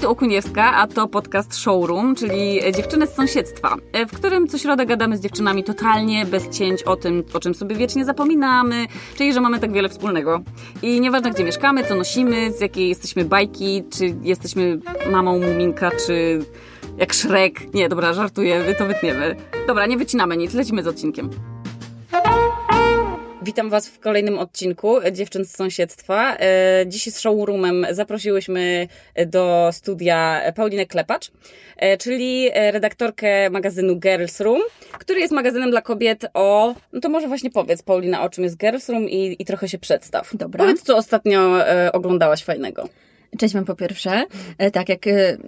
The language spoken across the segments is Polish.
Tu Okuniewska, a to podcast Showroom, czyli dziewczyny z sąsiedztwa, w którym co środę gadamy z dziewczynami totalnie bez cięć o tym, o czym sobie wiecznie zapominamy, czyli że mamy tak wiele wspólnego. I nieważne gdzie mieszkamy, co nosimy, z jakiej jesteśmy bajki, czy jesteśmy mamą Muminka, czy jak Szrek. Nie, dobra, żartuję, to wytniemy. Dobra, nie wycinamy nic, lecimy z odcinkiem. Witam Was w kolejnym odcinku Dziewczyn z Sąsiedztwa. E, dziś z showroomem zaprosiłyśmy do studia Paulinę Klepacz, e, czyli redaktorkę magazynu Girls Room, który jest magazynem dla kobiet o... No to może właśnie powiedz, Paulina, o czym jest Girls Room i, i trochę się przedstaw. Dobra. Powiedz, co ostatnio e, oglądałaś fajnego. Cześć Wam po pierwsze. Tak, jak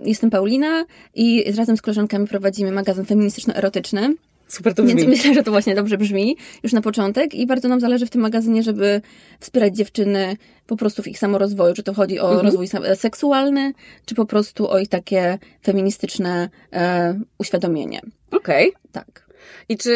jestem Paulina i razem z koleżankami prowadzimy magazyn feministyczno-erotyczny. Super to brzmi. Więc myślę, że to właśnie dobrze brzmi już na początek i bardzo nam zależy w tym magazynie, żeby wspierać dziewczyny po prostu w ich samorozwoju. Czy to chodzi o mhm. rozwój seksualny, czy po prostu o ich takie feministyczne e, uświadomienie. Okej. Okay. Tak. I czy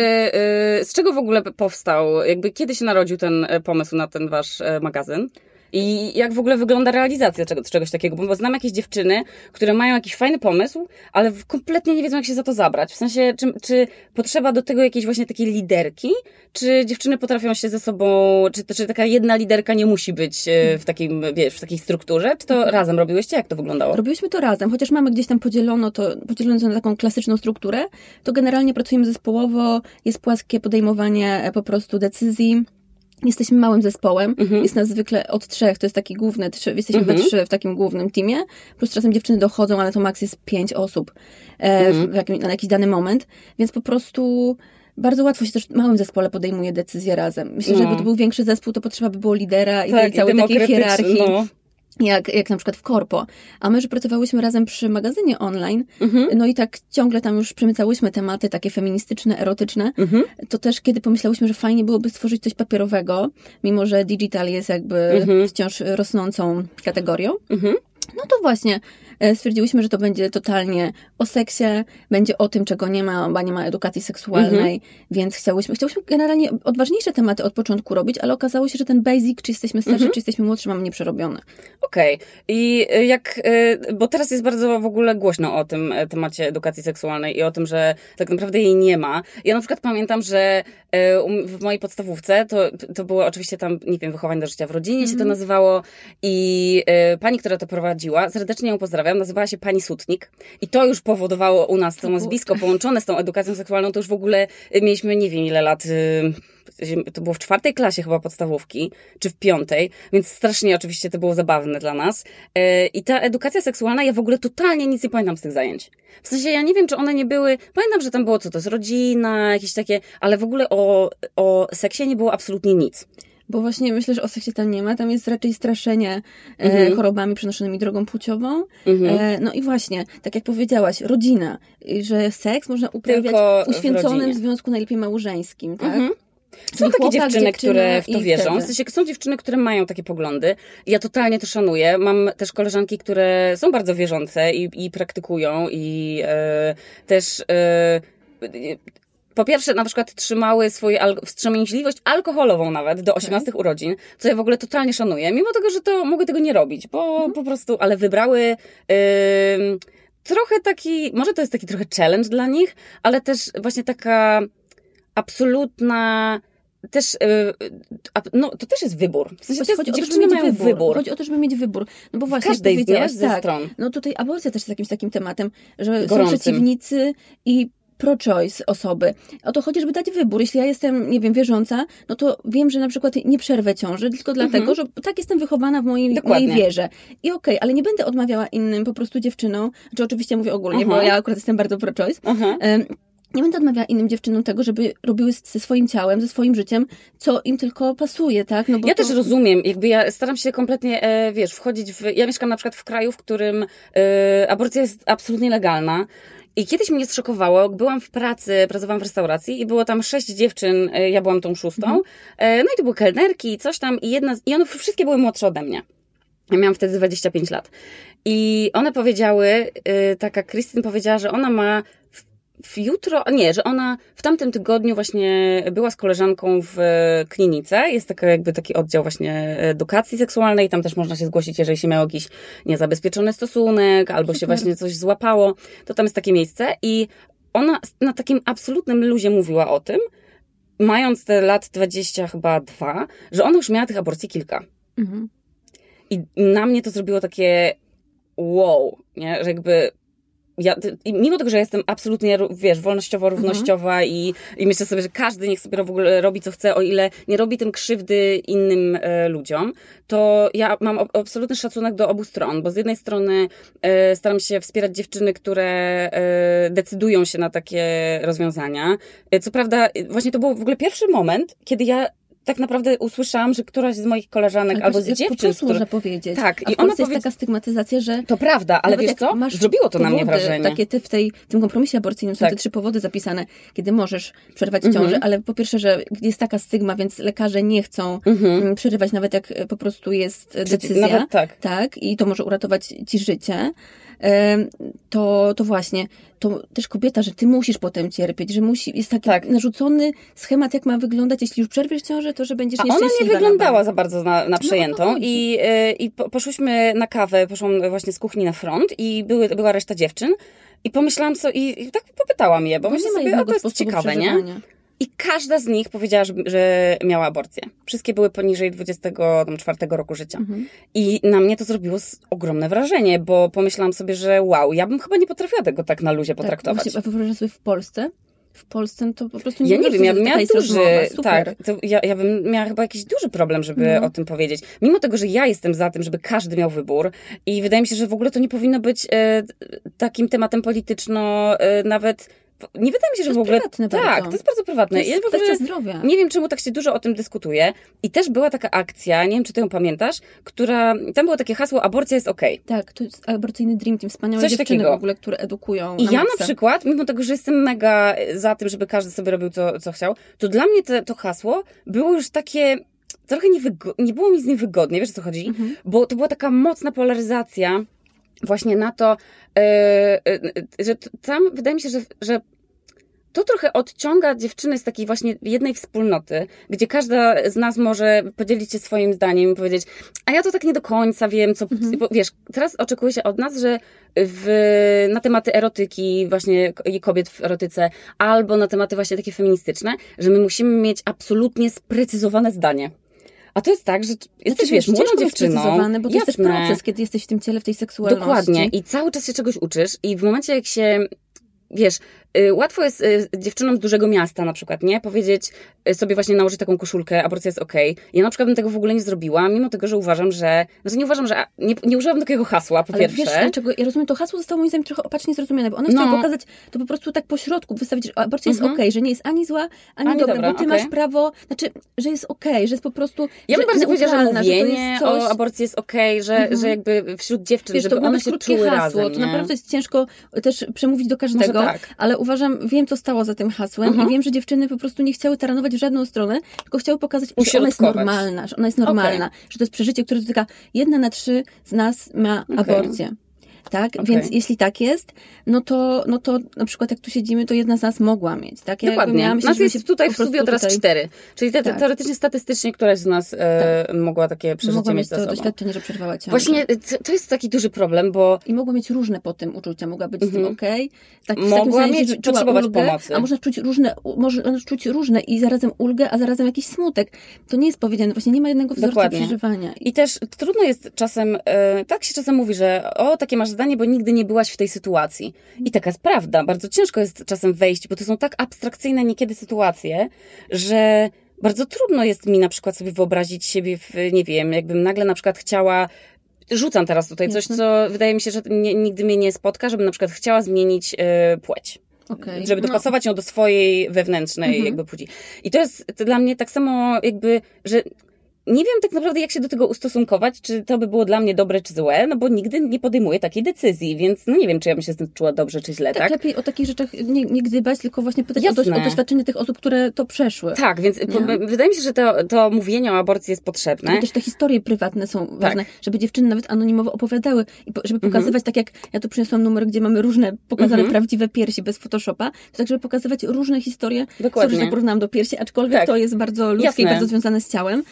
y, z czego w ogóle powstał, jakby kiedy się narodził ten e, pomysł na ten wasz e, magazyn? I jak w ogóle wygląda realizacja czegoś, takiego? Bo znam jakieś dziewczyny, które mają jakiś fajny pomysł, ale kompletnie nie wiedzą, jak się za to zabrać. W sensie, czy, czy potrzeba do tego jakiejś właśnie takiej liderki? Czy dziewczyny potrafią się ze sobą, czy, czy taka jedna liderka nie musi być e, w takim, wiesz, w takiej strukturze? Czy to mhm. razem robiłyście? Jak to wyglądało? Robiłyśmy to razem, chociaż mamy gdzieś tam podzielono to, podzielono to na taką klasyczną strukturę, to generalnie pracujemy zespołowo, jest płaskie podejmowanie e, po prostu decyzji, Jesteśmy małym zespołem, mhm. jest nas zwykle od trzech, to jest taki główny, trzy, jesteśmy mhm. we trzy w takim głównym teamie, plus czasem dziewczyny dochodzą, ale to maks jest pięć osób e, mhm. w jakim, na jakiś dany moment, więc po prostu bardzo łatwo się też w małym zespole podejmuje decyzje razem. Myślę, no. że jakby to był większy zespół, to potrzeba by było lidera i tak, całej takiej hierarchii. No jak, jak na przykład w korpo. A my, że pracowałyśmy razem przy magazynie online, mhm. no i tak ciągle tam już przemycałyśmy tematy takie feministyczne, erotyczne, mhm. to też kiedy pomyślałyśmy, że fajnie byłoby stworzyć coś papierowego, mimo że digital jest jakby mhm. wciąż rosnącą kategorią, mhm. no to właśnie stwierdziłyśmy, że to będzie totalnie o seksie, będzie o tym, czego nie ma, bo nie ma edukacji seksualnej, mhm. więc chciałyśmy, chciałyśmy generalnie odważniejsze tematy od początku robić, ale okazało się, że ten basic, czy jesteśmy starsi, mhm. czy jesteśmy młodsi, mamy nieprzerobione. Okej. Okay. I e, jak, e, bo teraz jest bardzo w ogóle głośno o tym temacie edukacji seksualnej i o tym, że tak naprawdę jej nie ma. Ja na przykład pamiętam, że w mojej podstawówce, to, to było oczywiście tam, nie wiem, wychowanie do życia w rodzinie się to mhm. nazywało i pani, która to prowadziła, serdecznie ją pozdrawiam, pozdrawiam, nazywała się pani Sutnik. I to już powodowało u nas to nazwisko połączone z tą edukacją seksualną, to już w ogóle y, mieliśmy nie wiem ile lat y, to było w czwartej klasie chyba podstawówki, czy w piątej, więc strasznie oczywiście to było zabawne dla nas. Y, I ta edukacja seksualna, ja w ogóle totalnie nic nie pamiętam z tych zajęć. W sensie ja nie wiem, czy one nie były, pamiętam, że tam było co to jest rodzina, jakieś takie, ale w ogóle o, o seksie nie było absolutnie nic. Bo właśnie myślę, że o seksie tam nie ma, tam jest raczej straszenie e, mhm. chorobami przenoszonymi drogą płciową. Mhm. E, no i właśnie, tak jak powiedziałaś, rodzina, że seks można uprawiać Tylko w uświęconym w związku najlepiej małżeńskim, tak? Mhm. Są takie chłopak, dziewczyny, które w to wierzą. W sensie, są dziewczyny, które mają takie poglądy. Ja totalnie to szanuję. Mam też koleżanki, które są bardzo wierzące i, i praktykują i e, też e, po pierwsze, na przykład trzymały swoją al wstrzemięźliwość alkoholową nawet do 18 okay. urodzin, co ja w ogóle totalnie szanuję, mimo tego, że to mogły tego nie robić, bo mhm. po prostu, ale wybrały yy, trochę taki, może to jest taki trochę challenge dla nich, ale też właśnie taka absolutna też, yy, no to też jest wybór. W sensie, chodzi, chodzi dziewczyny mają wybór. wybór. Chodzi o to, żeby mieć wybór. No bo właśnie, każdej z ze tak, stron. No tutaj aborcja też jest jakimś takim tematem, że Gorącym. są przeciwnicy i pro-choice osoby. O to chodzi, żeby dać wybór. Jeśli ja jestem, nie wiem, wierząca, no to wiem, że na przykład nie przerwę ciąży, tylko dlatego, mhm. że tak jestem wychowana w mojej, mojej wierze. I okej, okay, ale nie będę odmawiała innym po prostu dziewczynom, czy oczywiście mówię ogólnie, bo ja akurat jestem bardzo pro-choice, nie będę odmawiała innym dziewczynom tego, żeby robiły ze swoim ciałem, ze swoim życiem, co im tylko pasuje, tak? No bo ja to... też rozumiem, jakby ja staram się kompletnie, e, wiesz, wchodzić w... Ja mieszkam na przykład w kraju, w którym e, aborcja jest absolutnie legalna, i kiedyś mnie zszokowało, byłam w pracy, pracowałam w restauracji i było tam sześć dziewczyn, y, ja byłam tą szóstą. Mhm. E, no i to były kelnerki i coś tam i jedna, i one wszystkie były młodsze ode mnie. Ja miałam wtedy 25 lat. I one powiedziały, y, taka Krystyn powiedziała, że ona ma w jutro, nie, że ona w tamtym tygodniu właśnie była z koleżanką w klinice. Jest taka, jakby taki oddział właśnie edukacji seksualnej. Tam też można się zgłosić, jeżeli się miał jakiś niezabezpieczony stosunek, albo Super. się właśnie coś złapało. To tam jest takie miejsce i ona na takim absolutnym luzie mówiła o tym, mając te lat 20 chyba dwa, że ona już miała tych aborcji kilka. Mhm. I na mnie to zrobiło takie wow, nie? że jakby ja, mimo tego, że jestem absolutnie, wiesz, wolnościowo-równościowa mhm. i, i myślę sobie, że każdy niech sobie w ogóle robi co chce, o ile nie robi tym krzywdy innym e, ludziom, to ja mam absolutny szacunek do obu stron, bo z jednej strony e, staram się wspierać dziewczyny, które e, decydują się na takie rozwiązania. E, co prawda, właśnie to był w ogóle pierwszy moment, kiedy ja tak naprawdę usłyszałam, że któraś z moich koleżanek ale albo z dziewczyn... Prostu które... powiedzieć. Tak. A i ona powie... jest taka stygmatyzacja, że... To prawda, ale wiesz co? Zrobiło to powody, na mnie wrażenie. Takie ty w, tej, w tym kompromisie aborcyjnym tak. są te trzy powody zapisane, kiedy możesz przerwać mhm. ciążę, ale po pierwsze, że jest taka stygma, więc lekarze nie chcą mhm. Mm, przerywać, nawet jak po prostu jest decyzja. Nawet tak. Tak, i to może uratować ci życie to, to właśnie, to też kobieta, że ty musisz potem cierpieć, że musi, jest taki tak. narzucony schemat, jak ma wyglądać, jeśli już przerwiesz ciążę, to że będziesz A ona nie wyglądała za bardzo na, na przejętą no, no, i, e, i poszłyśmy na kawę, poszłam właśnie z kuchni na front i były, była reszta dziewczyn i pomyślałam sobie, i, i tak popytałam je, bo no myślę sobie, o to jest ciekawe, nie? I każda z nich powiedziała, że, miała aborcję. Wszystkie były poniżej 24 roku życia. Mhm. I na mnie to zrobiło ogromne wrażenie, bo pomyślałam sobie, że wow, ja bym chyba nie potrafiła tego tak na luzie tak, potraktować. Tak, a wyobrażasz sobie w Polsce? w Polsce to po prostu nie Ja nie wiem, ja bym miała duży, tak, ja, ja bym miała chyba jakiś duży problem, żeby no. o tym powiedzieć. Mimo tego, że ja jestem za tym, żeby każdy miał wybór i wydaje mi się, że w ogóle to nie powinno być e, takim tematem polityczno e, nawet nie wydaje mi się, że w ogóle. Prywatne tak, bardzo. to jest bardzo prywatne. To jest ja kwestia zdrowia. Nie wiem, czemu tak się dużo o tym dyskutuje. I też była taka akcja, nie wiem, czy ty ją pamiętasz, która. Tam było takie hasło: aborcja jest okej. Okay. Tak, to jest aborcyjny dream team, wspaniałe Coś dziewczyny takiego. w ogóle, które edukują. I ja na przykład, mimo tego, że jestem mega za tym, żeby każdy sobie robił co, co chciał, to dla mnie te, to hasło było już takie trochę nie było mi z nim wygodnie, wiesz o co chodzi? Mhm. Bo to była taka mocna polaryzacja właśnie na to, yy, yy, że tam wydaje mi się, że, że to trochę odciąga dziewczyny z takiej właśnie jednej wspólnoty, gdzie każda z nas może podzielić się swoim zdaniem i powiedzieć, a ja to tak nie do końca wiem, co, mhm. wiesz, teraz oczekuje się od nas, że w, na tematy erotyki, właśnie kobiet w erotyce, albo na tematy właśnie takie feministyczne, że my musimy mieć absolutnie sprecyzowane zdanie. A to jest tak, że jesteś, znaczy, wiesz, młodą dziewczyną. bo to jasne. jest proces, kiedy jesteś w tym ciele, w tej seksualności. Dokładnie. I cały czas się czegoś uczysz i w momencie, jak się wiesz, łatwo jest y, dziewczynom z dużego miasta na przykład, nie? Powiedzieć y, sobie właśnie nałożyć taką koszulkę, aborcja jest okej. Okay. Ja na przykład bym tego w ogóle nie zrobiła, mimo tego, że uważam, że, znaczy nie uważam, że, nie, nie takiego hasła, po Ale pierwsze. wiesz dlaczego? Ja rozumiem, to hasło zostało moim zdaniem trochę opacznie zrozumiane, bo one no. chciały pokazać to po prostu tak po środku, wystawić, że aborcja jest mhm. okej, okay, że nie jest ani zła, ani, ani dobra, dobra, bo ty okay. masz prawo, znaczy, że jest okej, okay, że jest po prostu Ja bym bardziej powiedziała, że mówienie że coś... o aborcji jest okej, że, mhm. że jakby wśród dziewczyn, wiesz, żeby one się czuły hasło, razem, To naprawdę jest ciężko też przemówić do każdego, tak. ale uważam, wiem co stało za tym hasłem i wiem, że dziewczyny po prostu nie chciały taranować w żadną stronę, tylko chciały pokazać, że ona jest normalna, że ona jest normalna, okay. że to jest przeżycie, które dotyka jedna na trzy z nas ma okay. aborcję tak? Okay. Więc jeśli tak jest, no to, no to na przykład jak tu siedzimy, to jedna z nas mogła mieć, tak? Ja Dokładnie. Myślę, nas jest tutaj w studiu teraz tutaj... cztery. Czyli te, tak. teoretycznie, statystycznie któraś z nas e, tak. mogła takie przeżycie mogła mieć to doświadczenie, że przerwała ciążę. Właśnie to jest taki duży problem, bo... I mogła mieć różne po tym uczucia. Mogła być z tym mhm. okej. Okay. Tak, mogła mieć, potrzebować ulgę, pomocy. A można czuć różne, można czuć różne i zarazem ulgę, a zarazem jakiś smutek. To nie jest powiedziane. Właśnie nie ma jednego wzorca Dokładnie. przeżywania. I też trudno jest czasem, e, tak się czasem mówi, że o, takie masz zdanie, bo nigdy nie byłaś w tej sytuacji. I taka jest prawda. Bardzo ciężko jest czasem wejść, bo to są tak abstrakcyjne niekiedy sytuacje, że bardzo trudno jest mi na przykład sobie wyobrazić siebie w, nie wiem, jakbym nagle na przykład chciała rzucam teraz tutaj coś, co wydaje mi się, że nie, nigdy mnie nie spotka, żebym na przykład chciała zmienić y, płeć. Okay. Żeby no. dopasować no. ją do swojej wewnętrznej mhm. jakby płci. I to jest to dla mnie tak samo jakby, że nie wiem tak naprawdę, jak się do tego ustosunkować, czy to by było dla mnie dobre, czy złe, no bo nigdy nie podejmuję takiej decyzji, więc no nie wiem, czy ja bym się z tym czuła dobrze, czy źle, tak? tak? lepiej o takich rzeczach nie, nie gdybać, tylko właśnie pytać o, o, doświadczenie tych osób, które to przeszły. Tak, więc po, wydaje mi się, że to, to mówienie o aborcji jest potrzebne. I też te historie prywatne są tak. ważne, żeby dziewczyny nawet anonimowo opowiadały i żeby mhm. pokazywać, tak jak ja tu przyniosłam numer, gdzie mamy różne pokazane mhm. prawdziwe piersi bez Photoshopa, to tak, żeby pokazywać różne historie. Dokładnie. Sorry, że porównałam do piersi, aczkolwiek tak. to jest bardzo ludzkie Jasne. i bardzo związane z ciałem,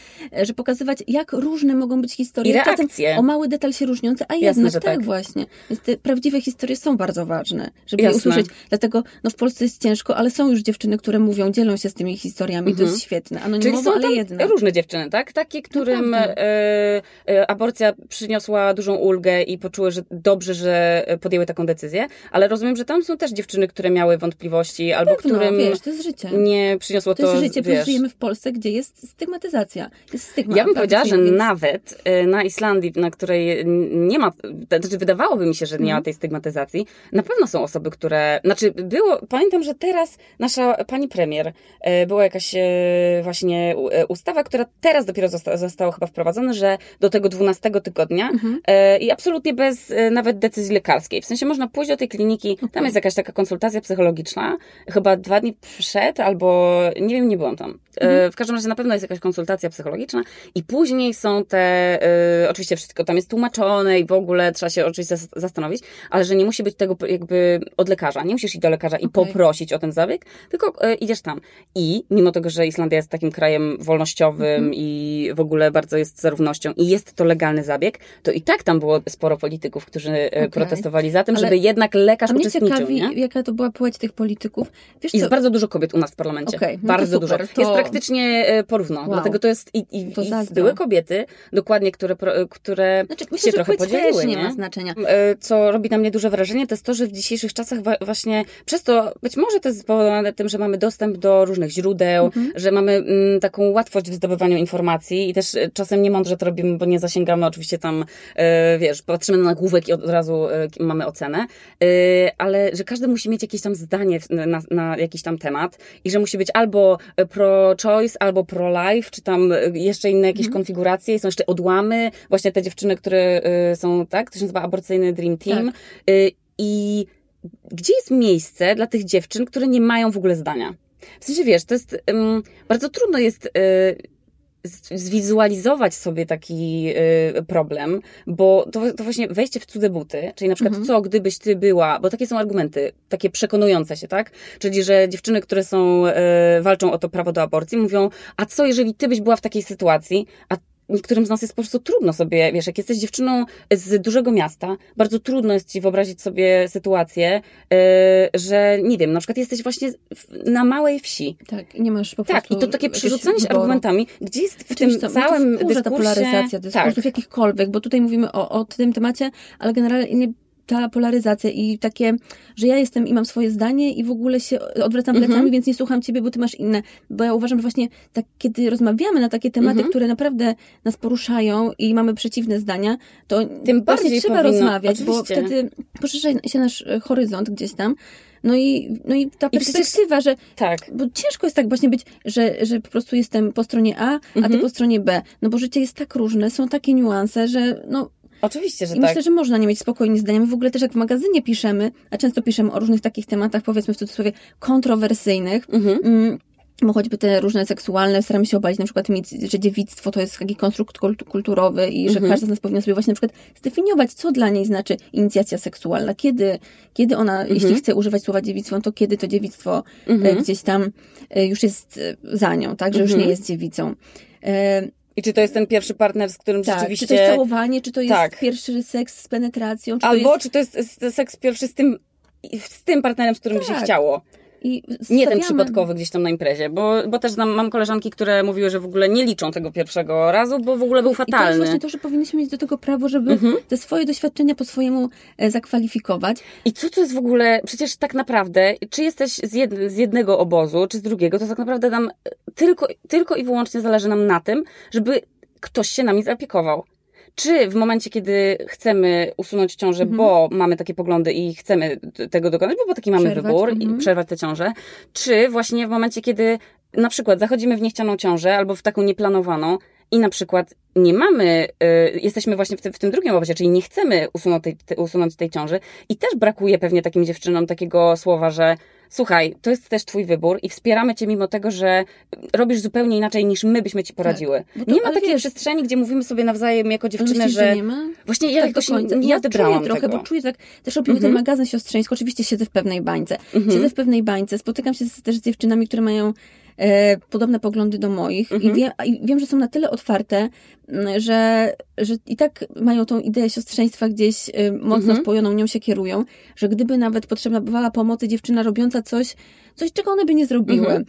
że pokazywać, jak różne mogą być historie. I reakcje. o mały detal się różniące, a jednak Jasne, tak, tak, właśnie. Więc te prawdziwe historie są bardzo ważne, żeby Jasne. je usłyszeć. Dlatego no, w Polsce jest ciężko, ale są już dziewczyny, które mówią, dzielą się z tymi historiami. Mhm. To jest świetne. Anonimowo, Czyli są ale jednak. różne dziewczyny, tak? Takie, którym no, e, e, aborcja przyniosła dużą ulgę i poczuły, że dobrze, że podjęły taką decyzję, ale rozumiem, że tam są też dziewczyny, które miały wątpliwości, albo Pewno, którym wiesz, to jest życie. nie przyniosło to, to jest życie, wiesz. żyjemy w Polsce, gdzie jest stygmatyzacja. Jest stygma, ja bym powiedziała, że więc... nawet e, na Islandii, na której nie ma, znaczy wydawałoby mi się, że nie ma mhm. tej stygmatyzacji, na pewno są osoby, które, znaczy było, pamiętam, że teraz nasza pani premier, e, była jakaś e, właśnie ustawa, która teraz dopiero została, została chyba wprowadzona, że do tego 12 tygodnia mhm. i absolutnie bez nawet decyzji lekarskiej. W sensie można pójść do tej kliniki, okay. tam jest jakaś taka konsultacja psychologiczna, chyba dwa dni przed, albo nie wiem, nie byłam tam. Mhm. W każdym razie na pewno jest jakaś konsultacja psychologiczna i później są te, y, oczywiście wszystko tam jest tłumaczone i w ogóle trzeba się oczywiście zastanowić, ale że nie musi być tego jakby od lekarza. Nie musisz iść do lekarza i okay. poprosić o ten zabieg, tylko y, idziesz tam. I mimo tego, że Islandia jest takim krajem wolnościowym mhm. i w ogóle bardzo jest za równością i jest to legalny zabieg, to i tak tam było sporo polityków, którzy okay. protestowali za tym, ale, żeby jednak lekarz uczestniczył. Ciekawi, nie? jaka to była płeć tych polityków. Wiesz jest co? bardzo dużo kobiet u nas w parlamencie. Okay, no bardzo dużo. To... Jest praktycznie e, porówno. Wow. Dlatego to jest i, i, to i były kobiety, dokładnie, które, które znaczy, myślę, się trochę podzieliły. nie, nie ma znaczenia. E, co robi na mnie duże wrażenie, to jest to, że w dzisiejszych czasach właśnie przez to, być może to jest spowodowane tym, że mamy dostęp do różnych źródeł, mhm. że mamy m, mm, taką łatwość w zdobywaniu informacji i też e, czasem nie mądrze to robimy, bo nie zasięgamy oczywiście tam, e, wiesz, patrzymy na nagłówek i od razu e, mamy ocenę, e, ale że każdy musi mieć jakieś tam zdanie na, na jakiś tam temat i że musi być albo pro-choice, albo pro-life, czy tam jeszcze inne jakieś mhm. konfiguracje są jeszcze odłamy, właśnie te dziewczyny, które y, są, tak, to się nazywa aborcyjny Dream Team tak. I gdzie jest miejsce dla tych dziewczyn, które nie mają w ogóle zdania? W sensie, wiesz, to jest, um, bardzo trudno jest y, zwizualizować sobie taki y, problem, bo to, to, właśnie wejście w cudze buty, czyli na przykład mhm. co gdybyś ty była, bo takie są argumenty, takie przekonujące się, tak? Czyli, że dziewczyny, które są, y, walczą o to prawo do aborcji, mówią, a co jeżeli ty byś była w takiej sytuacji, a niektórym z nas jest po prostu trudno sobie, wiesz, jak jesteś dziewczyną z dużego miasta, bardzo trudno jest ci wyobrazić sobie sytuację, yy, że nie wiem, na przykład jesteś właśnie na małej wsi. Tak, nie masz po prostu Tak, i to takie przerzucanie się argumentami, gdzie jest w tym co, całym dyskursie... ta polaryzacja dyskursów tak. jakichkolwiek, bo tutaj mówimy o, o tym temacie, ale generalnie ta polaryzacja i takie, że ja jestem i mam swoje zdanie i w ogóle się odwracam plecami, mhm. więc nie słucham ciebie, bo ty masz inne. Bo ja uważam, że właśnie tak, kiedy rozmawiamy na takie tematy, mhm. które naprawdę nas poruszają i mamy przeciwne zdania, to tym bardziej trzeba powinno, rozmawiać, oczywiście. bo wtedy poszerza się nasz e, horyzont gdzieś tam. No i, no i ta I perspektywa, przecież, że. Tak. Bo ciężko jest tak właśnie być, że, że po prostu jestem po stronie A, a ty mhm. po stronie B. No bo życie jest tak różne, są takie niuanse, że no Oczywiście, że I tak. myślę, że można nie mieć spokojnie zdania. My w ogóle też jak w magazynie piszemy, a często piszemy o różnych takich tematach, powiedzmy w cudzysłowie, kontrowersyjnych, mhm. Mm, bo choćby te różne seksualne, staramy się obalić na przykład, że dziewictwo to jest taki konstrukt kulturowy i że mhm. każda z nas powinna sobie właśnie na przykład zdefiniować, co dla niej znaczy inicjacja seksualna. Kiedy, kiedy ona, mhm. jeśli chce używać słowa dziewictwo, to kiedy to dziewictwo e, mhm. gdzieś tam e, już jest e, za nią, tak, że już nie mhm. jest dziewicą. I czy to jest ten pierwszy partner, z którym tak, rzeczywiście... czy to jest całowanie, czy to jest tak. pierwszy seks z penetracją, czy Albo to jest... czy to jest seks pierwszy z tym, z tym partnerem, z którym tak. by się chciało. I Nie ten przypadkowy gdzieś tam na imprezie, bo, bo też znam, mam koleżanki, które mówiły, że w ogóle nie liczą tego pierwszego razu, bo w ogóle był fatalny. I to jest właśnie to, że powinniśmy mieć do tego prawo, żeby mhm. te swoje doświadczenia po swojemu e, zakwalifikować. I co to jest w ogóle, przecież tak naprawdę, czy jesteś z, jed, z jednego obozu, czy z drugiego, to tak naprawdę nam tylko, tylko i wyłącznie zależy nam na tym, żeby ktoś się nami zaopiekował czy w momencie, kiedy chcemy usunąć ciążę, mhm. bo mamy takie poglądy i chcemy tego dokonać, bo taki mamy przerwać, wybór mhm. i przerwać tę ciążę, czy właśnie w momencie, kiedy na przykład zachodzimy w niechcianą ciążę albo w taką nieplanowaną i na przykład nie mamy, y, jesteśmy właśnie w tym, w tym drugim obozie, czyli nie chcemy usunąć tej, te, usunąć tej ciąży i też brakuje pewnie takim dziewczynom takiego słowa, że słuchaj, to jest też twój wybór i wspieramy cię mimo tego, że robisz zupełnie inaczej niż my byśmy ci poradziły. Tak, to, nie ma takiej wiesz, przestrzeni, gdzie mówimy sobie nawzajem jako dziewczyny, myślisz, że... nie ma? Właśnie ja tak jakoś nie, ja odebrałam trochę, tego. bo czuję tak, też robię mhm. ten magazyn siostrzeński, oczywiście siedzę w pewnej bańce. Mhm. Siedzę w pewnej bańce, spotykam się z, też z dziewczynami, które mają e, podobne poglądy do moich mhm. i, wiem, i wiem, że są na tyle otwarte, że, że i tak mają tą ideę siostrzeństwa gdzieś e, mocno mhm. spojoną, nią się kierują, że gdyby nawet potrzebna bywała pomocy dziewczyna robiąca coś, coś czego one by nie zrobiły, mhm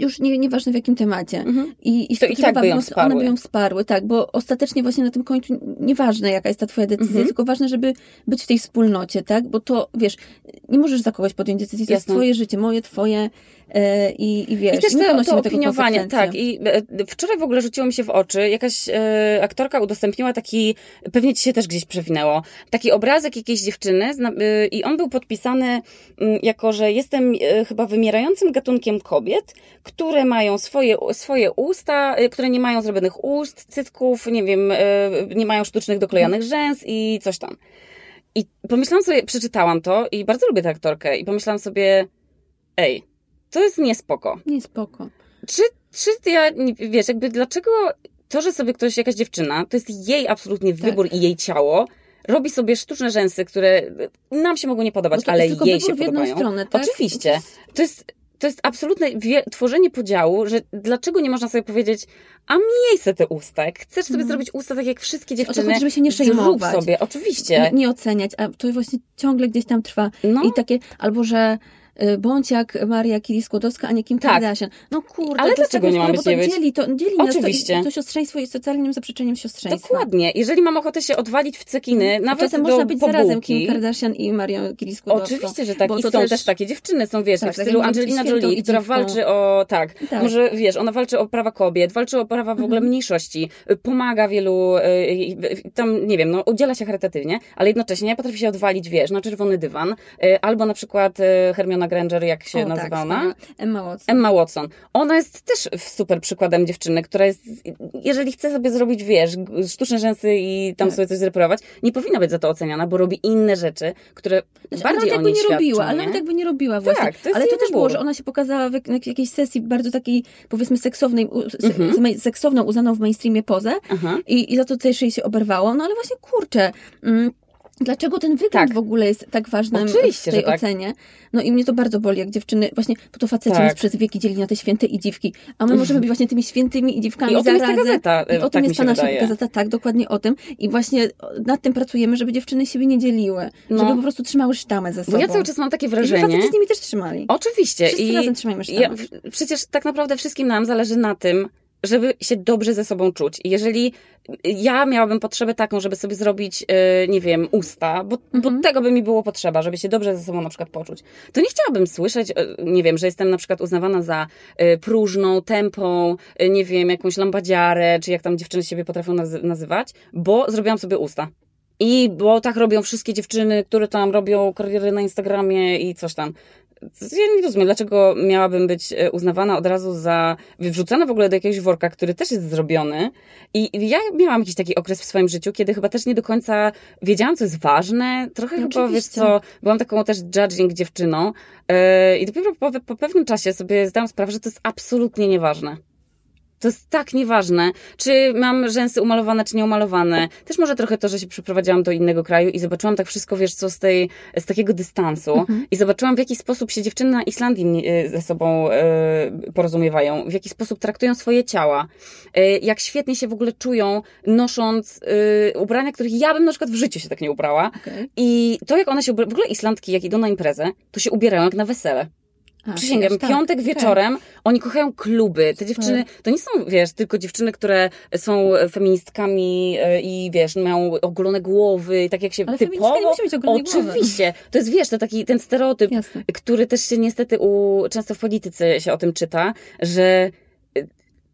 już nie, nieważne w jakim temacie. Mhm. I, i, to i tak by ją wsparły. One by ją wsparły, tak, bo ostatecznie właśnie na tym końcu nieważne jaka jest ta twoja decyzja, mhm. tylko ważne, żeby być w tej wspólnocie, tak, bo to, wiesz, nie możesz za kogoś podjąć decyzji, to jest twoje życie, moje, twoje i, i wiesz, I też to, to opiniowanie, tak, i e, wczoraj w ogóle rzuciło mi się w oczy, jakaś e, aktorka udostępniła taki, pewnie ci się też gdzieś przewinęło, taki obrazek jakiejś dziewczyny zna, e, i on był podpisany m, mm, jako, że jestem e, chyba wymierającym gatunkiem kobiet, które mają swoje, swoje usta, e, które nie mają zrobionych ust, cytków, nie wiem, e, nie mają sztucznych doklejanych rzęs i coś tam. I pomyślałam sobie, przeczytałam to i bardzo lubię tę aktorkę i pomyślałam sobie, ej, to jest niespoko. Niespoko. Czy, czy ja, wiesz, jakby dlaczego to, że sobie ktoś, jakaś dziewczyna, to jest jej absolutnie tak. wybór i jej ciało, robi sobie sztuczne rzęsy, które nam się mogą nie podobać, ale jej się podobają. Stronę, tak? Oczywiście. To jest to jest absolutne tworzenie podziału, że dlaczego nie można sobie powiedzieć, a mniej se te usta, jak chcesz sobie mm. zrobić usta tak jak wszystkie dziewczyny, o to żeby się nie przejmować. sobie, oczywiście. Nie, nie, oceniać, a to właśnie ciągle gdzieś tam trwa. No. I takie, albo że bądź jak Maria Curie-Skłodowska, a nie Kim tak. Kardashian. No kurde, Ale dlaczego tak nie mamy to dzieli, to dzieli Oczywiście. nas to, to siostrzeństwo jest totalnym zaprzeczeniem siostrzeństwa. Dokładnie. Jeżeli mam ochotę się odwalić w cekiny, nawet Czasem do można być pobułki. zarazem Kim Kardashian i Marią Curie-Skłodowską. Oczywiście, że tak. I są też... też takie dziewczyny, są wiesz, tak, w stylu Angelina Jolie, która walczy o, tak, tak, może wiesz, ona walczy o prawa kobiet, walczy o prawa w ogóle mhm. mniejszości, pomaga wielu, y, tam, nie wiem, no udziela się charytatywnie, ale jednocześnie potrafi się odwalić, wiesz, na czerwony dywan, y, albo na przykład Hermiona Granger, jak się nazywa tak, ona? Emma Watson. Emma Watson. Ona jest też super przykładem dziewczyny, która jest, jeżeli chce sobie zrobić, wiesz, sztuczne rzęsy i tam tak. sobie coś zreperować, nie powinna być za to oceniana, bo robi inne rzeczy, które znaczy, bardziej ona o niej nie świadczą, robiła, ale ona tak by nie robiła właśnie. Tak, to ale to też było, że ona się pokazała w jakiejś sesji bardzo takiej, powiedzmy, seksownej, mhm. seksowną, uznaną w mainstreamie pozę i, i za to też jej się oberwało. No ale właśnie, kurczę... Mm, Dlaczego ten wygląd tak. w ogóle jest tak ważny w tej tak. ocenie? No i mnie to bardzo boli, jak dziewczyny, właśnie, bo to faceci tak. nas przez wieki dzieli na te święte i dziwki, a my możemy być właśnie tymi świętymi i dziwkami I o tym jest ta gazeta. I o tak tym jest ta nasza wydaje. gazeta, tak, dokładnie o tym. I właśnie nad tym pracujemy, żeby dziewczyny siebie nie dzieliły, no. żeby po prostu trzymały sztamę ze sobą. Bo ja cały czas mam takie wrażenie. I faceci z nimi też trzymali. Oczywiście. Wszyscy I razem trzymajmy sztamę. Ja, przecież tak naprawdę wszystkim nam zależy na tym, żeby się dobrze ze sobą czuć. I jeżeli ja miałabym potrzebę taką, żeby sobie zrobić, yy, nie wiem, usta, bo, mhm. bo tego by mi było potrzeba, żeby się dobrze ze sobą na przykład poczuć, to nie chciałabym słyszeć, yy, nie wiem, że jestem na przykład uznawana za yy, próżną, tępą, nie wiem, jakąś lambadziarę, czy jak tam dziewczyny siebie potrafią nazy nazywać, bo zrobiłam sobie usta. I bo tak robią wszystkie dziewczyny, które tam robią kariery na Instagramie i coś tam ja nie rozumiem, dlaczego miałabym być e, uznawana od razu za, wrzucana w ogóle do jakiegoś worka, który też jest zrobiony. I ja miałam jakiś taki okres w swoim życiu, kiedy chyba też nie do końca wiedziałam, co jest ważne. Trochę no, chyba, wiesz co, byłam taką też judging dziewczyną. Yy, I dopiero po, po pewnym czasie sobie zdałam sprawę, że to jest absolutnie nieważne. To jest tak nieważne, czy mam rzęsy umalowane, czy nieumalowane. Też może trochę to, że się przeprowadziłam do innego kraju i zobaczyłam tak wszystko, wiesz, co z, tej, z takiego dystansu. Mhm. I zobaczyłam, w jaki sposób się dziewczyny na Islandii e, ze sobą e, porozumiewają, w jaki sposób traktują swoje ciała, e, jak świetnie się w ogóle czują, nosząc ubrania, których ja bym na przykład w życiu się tak nie ubrała. Okay. I to, jak one się ubierają, w ogóle Islandki, jak idą na imprezę, to się ubierają jak na wesele. A, Przysięgam, tak, piątek tak, wieczorem, tak. oni kochają kluby. Te dziewczyny, to nie są, wiesz, tylko dziewczyny, które są feministkami e, i, wiesz, mają ogolone głowy, tak jak się Ale typowo... nie musi mieć Oczywiście. Głowy. To jest, wiesz, to taki ten stereotyp, Jasne. który też się niestety u, często w polityce się o tym czyta, że e,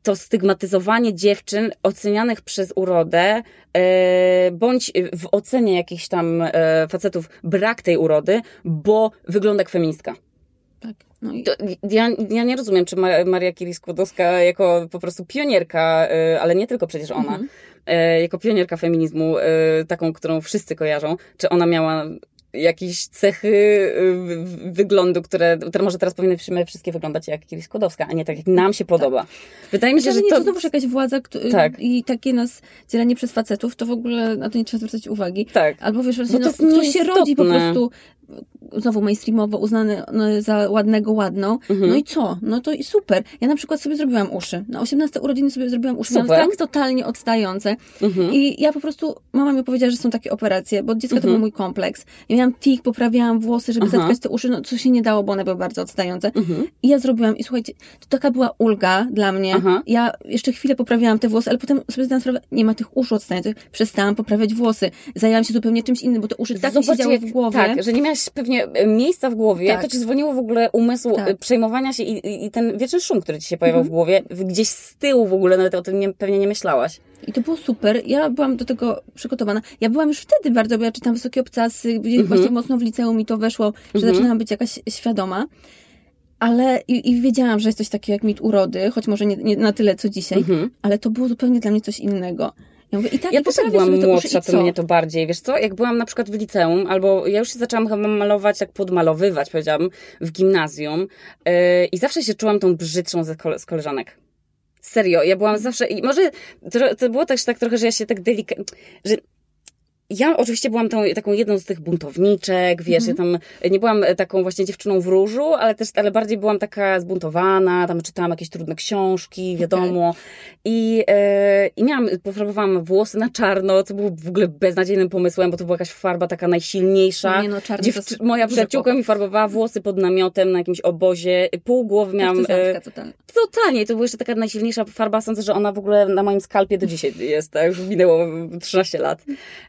to stygmatyzowanie dziewczyn ocenianych przez urodę, e, bądź w ocenie jakichś tam e, facetów brak tej urody, bo wygląda jak feministka. Tak. No i... Ja, ja nie rozumiem, czy Ma- Maria Curie-Skłodowska jako po prostu pionierka, y, ale nie tylko przecież ona, Mhm. y, jako pionierka feminizmu, y, taką, którą wszyscy kojarzą, czy ona miała jakieś cechy wyglądu, które, które może teraz powinny wszystkie wyglądać jak Curie Skłodowska, a nie tak jak nam się podoba. Wydaje mi się, że nie, to... to znowuż jakaś władza Tak. i takie nas dzielenie przez facetów, to w ogóle na to nie trzeba zwracać uwagi. Tak. Albo wiesz, właśnie, to no, ktoś się rodzi po prostu znowu mainstreamowo uznany no, za ładnego, ładną. Mhm. No i co? No to i super. Ja na przykład sobie zrobiłam uszy. Na 18 urodziny sobie zrobiłam uszy. Miałam Super. tak totalnie odstające. Mhm. I ja po prostu, mama mi powiedziała, że są takie operacje, bo od dziecka to Mhm. był mój kompleks. Ja miałam tik, poprawiałam włosy, żeby Aha. zatkać te uszy, no co się nie dało, bo one były bardzo odstające. Mhm. I ja zrobiłam i słuchajcie, to taka była ulga dla mnie. Aha. Ja jeszcze chwilę poprawiałam te włosy, ale potem sobie zdałam sprawę, nie ma tych uszu odstających. Przestałam poprawiać włosy. Zajęłam się zupełnie czymś innym, bo te uszy tak mi Zobaczcie, siedziały jak- w głowie. Tak, że nie miałaś pewnie e, miejsca w głowie, Tak. to ci zwolniło w ogóle umysł Tak. e, przejmowania się i, i- i ten wieczny szum, który ci się pojawiał Mhm. w głowie, gdzieś z tyłu w ogóle, nawet o tym nie, pewnie nie myślałaś. I to było super. Ja byłam do tego przygotowana. Ja byłam już wtedy bardzo, bo ja czytam wysokie obcasy, Mhm. właśnie mocno w liceum mi to weszło, że Mhm. zaczynałam być jakaś świadoma. Ale i, i wiedziałam, że jest coś takiego jak mit urody, choć może nie, nie na tyle co dzisiaj, Mhm. ale to było zupełnie dla mnie coś innego. Ja mówię, i tak Ja i też jak byłam młodsza, to mnie to bardziej, wiesz co, jak byłam na przykład w liceum, albo ja już się zaczęłam chyba malować, jak podmalowywać, powiedziałam, w gimnazjum yy, i zawsze się czułam tą brzydszą ze kole, z koleżanek. Serio, ja byłam zawsze, i może to, to było też tak trochę, że ja się tak delikatnie, że ja oczywiście byłam tą, taką jedną z tych buntowniczek, wiesz, ja tam nie byłam taką właśnie dziewczyną w różu, ale też, ale bardziej byłam taka zbuntowana, tam czytałam jakieś trudne książki, wiadomo. I, e, I miałam, pofarbowałam włosy na czarno, co było w ogóle beznadziejnym pomysłem, bo to była jakaś farba taka najsilniejsza. Nie no, czarny to Dziewczy- moja przyjaciółka mi farbowała włosy pod namiotem na jakimś obozie, pół głowy miałam... e, totalna. Totalnie, to była jeszcze taka najsilniejsza farba. Sądzę, że ona w ogóle na moim skalpie do dzisiaj jest, tak? Już minęło 13 lat.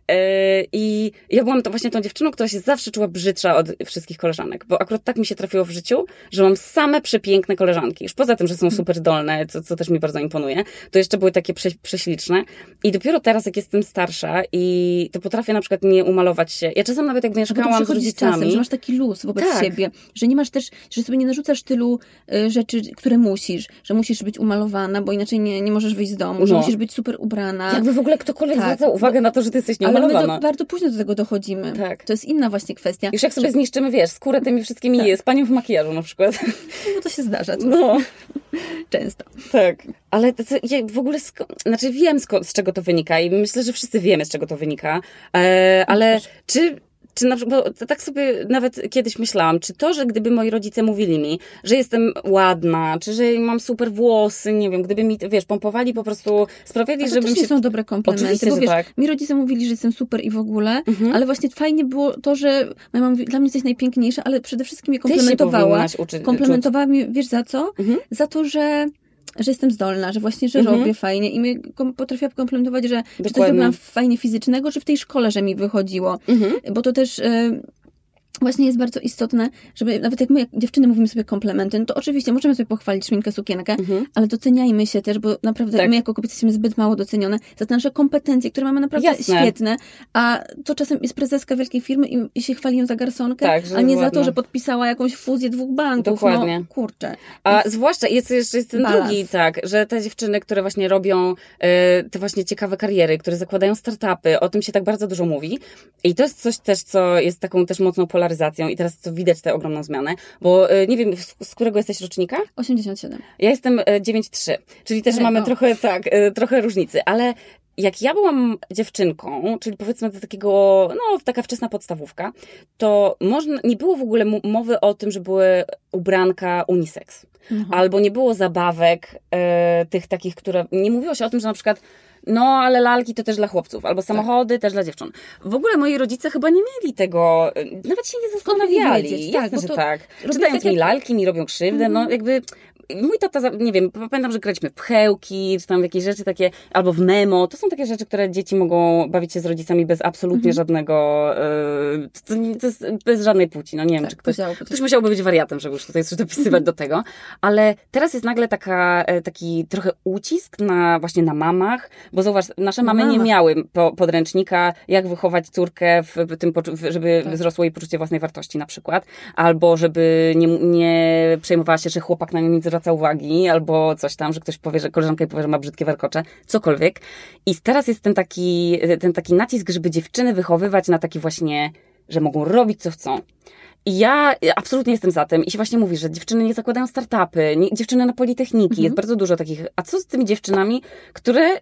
E, I ja byłam to właśnie tą dziewczyną, która się zawsze czuła brzydsza od wszystkich koleżanek, bo akurat tak mi się trafiło w życiu, że mam same przepiękne koleżanki. Już poza tym, że są super zdolne, co, co też mi bardzo imponuje, to jeszcze były takie prze, prześliczne. I dopiero teraz, jak jestem starsza i to potrafię na przykład nie umalować się. Ja czasem nawet jak mieszkałam przychodzi z rodzicami... czasem, że masz taki luz wobec Tak. siebie, że nie masz też, że sobie nie narzucasz tylu y, rzeczy, które musisz, że musisz być umalowana, bo inaczej nie, nie możesz wyjść z domu, że No. musisz być super ubrana. Jakby w ogóle ktokolwiek Tak. zwraca uwagę na to, że ty jesteś My do, bardzo późno do tego dochodzimy. Tak. To jest inna właśnie kwestia. Już jak sobie zniszczymy, wiesz, skórę tymi wszystkimi Tak. z panią w makijażu na przykład. No to się zdarza No, często. tak. Ale to, to, ja w ogóle, znaczy wiem sko- z czego to wynika i myślę, że wszyscy wiemy z czego to wynika, e, ale czy... Czy na przykład, bo to tak sobie nawet kiedyś myślałam, czy to, że gdyby moi rodzice mówili mi, że jestem ładna, czy że mam super włosy, nie wiem, gdyby mi, wiesz, pompowali po prostu, sprawiali, to żebym się... są dobre komplementy, Oczywiście, bo wiesz, tak. mi rodzice mówili, że jestem super i w ogóle, Mhm. ale właśnie fajnie było to, że moja mama mówi, dla mnie jesteś najpiękniejsza, ale przede wszystkim mnie Ty się komplementowała. uczyć. komplementowała mnie, wiesz za co? Mhm. Za to, że że jestem zdolna, że właśnie, że Mhm. robię fajnie i mnie kom- potrafiła komplementować, że czy coś Dokładnie. fajnie fizycznego, czy w tej szkole, że mi wychodziło. Mhm. Bo to też y, właśnie jest bardzo istotne, żeby nawet jak my, jak dziewczyny mówimy sobie komplementy, no to oczywiście możemy sobie pochwalić szminkę, sukienkę, Mhm. ale doceniajmy się też, bo naprawdę Tak. my jako kobiety jesteśmy zbyt mało docenione za te nasze kompetencje, które mamy naprawdę Jasne. świetne, a to czasem jest prezeska wielkiej firmy i, i się chwali ją za garsonkę, Tak, a nie za ładna. to, że podpisała jakąś fuzję dwóch banków. Dokładnie. No, kurczę. A zwłaszcza jest jeszcze jest ten Balans. drugi, tak, że te dziewczyny, które właśnie robią e, te właśnie ciekawe kariery, które zakładają startupy, o tym się tak bardzo dużo mówi. I to jest coś też, co jest taką też mocną polaryzacją i teraz to widać tę ogromną zmianę, bo e, nie wiem, z, którego jesteś rocznika? 87. Ja jestem e, 9-3, czyli też E, mamy trochę, tak, e, trochę różnicy, ale jak ja byłam dziewczynką, czyli powiedzmy do takiego, no taka wczesna podstawówka, to można, nie było w ogóle mowy o tym, że były ubranka unisex. Mhm. Albo nie było zabawek e, tych takich, które. Nie mówiło się o tym, że na przykład. No, ale lalki to też dla chłopców, albo samochody też dla dziewcząt. W ogóle moi rodzice chyba nie mieli tego, e, nawet się nie zastanawiali. wiedzieć? Jasne, Tak, bo że tak. Czytając tak mi jak- lalki, mi robią krzywdę, no jakby mój tata, nie wiem, pamiętam, że graliśmy w pchełki, czy tam jakieś rzeczy takie, albo w memo. To są takie rzeczy, które dzieci mogą bawić się z rodzicami bez absolutnie mhm. żadnego, yy, to, to, jest bez żadnej płci. No nie wiem, tak, czy ktoś, ktoś musiałby być wariatem, żeby już tutaj coś dopisywać do tego. Ale teraz jest nagle taka, e, taki trochę ucisk na właśnie na mamach, bo zauważ, nasze mamy nie miały po, podręcznika, jak wychować córkę w tym, żeby tak. wzrosło jej poczucie własnej wartości na przykład, albo żeby nie, nie przejmowała się, że chłopak na nią nie zwraca uwagi, albo coś tam, że ktoś powie, że koleżanka powie, że ma brzydkie warkocze, cokolwiek. I teraz jest ten taki, ten taki nacisk, żeby dziewczyny wychowywać na taki właśnie, że mogą robić co chcą. I ja absolutnie jestem za tym. I się właśnie mówi, że dziewczyny nie zakładają startupy, nie, dziewczyny na politechniki. Mhm. Jest bardzo dużo takich. A co z tymi dziewczynami, które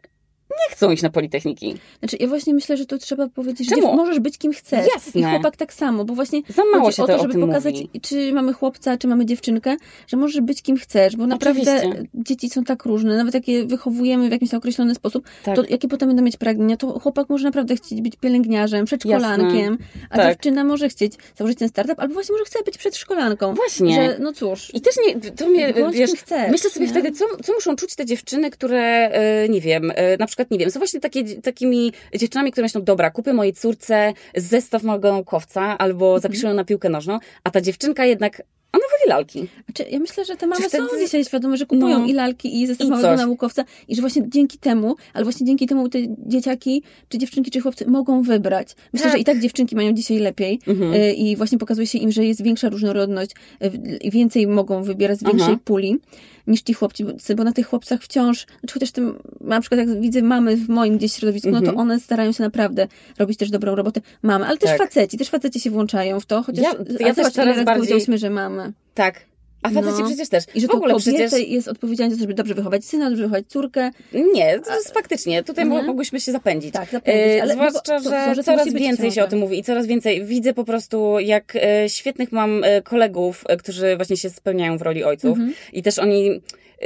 nie chcą iść na Politechniki. Znaczy, ja właśnie myślę, że tu trzeba powiedzieć, Czemu? że możesz być kim chcesz. Jasne. I chłopak tak samo, bo właśnie Za mało się o to, żeby pokazać, mówi. czy mamy chłopca, czy mamy dziewczynkę, że możesz być kim chcesz, bo naprawdę Oczywiście. dzieci są tak różne, nawet jak je wychowujemy w jakiś określony sposób, tak. to jakie potem będą mieć pragnienia, to chłopak może naprawdę chcieć być pielęgniarzem, przedszkolankiem, Jasne. a tak. dziewczyna może chcieć założyć ten startup, albo właśnie może chce być przedszkolanką. Właśnie. Że, no cóż. I też nie, to mnie, wiesz, chcesz, myślę sobie nie? wtedy, co, co muszą czuć te dziewczyny, które, e, nie wiem, e, na przykład, nie wiem, są właśnie takie takimi dziewczynami, które myślą, dobra, kupię mojej córce zestaw małego naukowca albo mhm. zapiszę ją na piłkę nożną, a ta dziewczynka jednak ona woli lalki. Znaczy, ja myślę, że te mamy są dzisiaj świadome, że kupują no. i lalki, i zestaw małego naukowca i że właśnie dzięki temu, ale właśnie dzięki temu te dzieciaki, czy dziewczynki, czy chłopcy mogą wybrać. Myślę, tak. że i tak dziewczynki mają dzisiaj lepiej mhm. Y, i właśnie pokazuje się im, że jest większa różnorodność y, i więcej mogą wybierać z większej Aha. puli niż ci chłopcy, bo na tych chłopcach wciąż, znaczy chociaż tym, na przykład jak widzę mamy w moim gdzieś środowisku, no to mhm. one starają się naprawdę robić też dobrą robotę. Mamy, ale też tak. faceci, też faceci się włączają w to, chociaż ja, ja też teraz bardziej... powiedzieliśmy, że mamy. Tak, a faceci no. przecież też. I że w ogóle to przecież... jest odpowiedzialna za to, żeby dobrze wychować syna, dobrze wychować córkę. Nie, to jest faktycznie. Tutaj mhm. mogłyśmy się zapędzić. Tak, zapędzić. Ale Zwłaszcza, no że, że coraz więcej się o tym mówi i coraz więcej widzę po prostu, jak e, świetnych mam e, kolegów, e, którzy właśnie się spełniają w roli ojców mhm. i też oni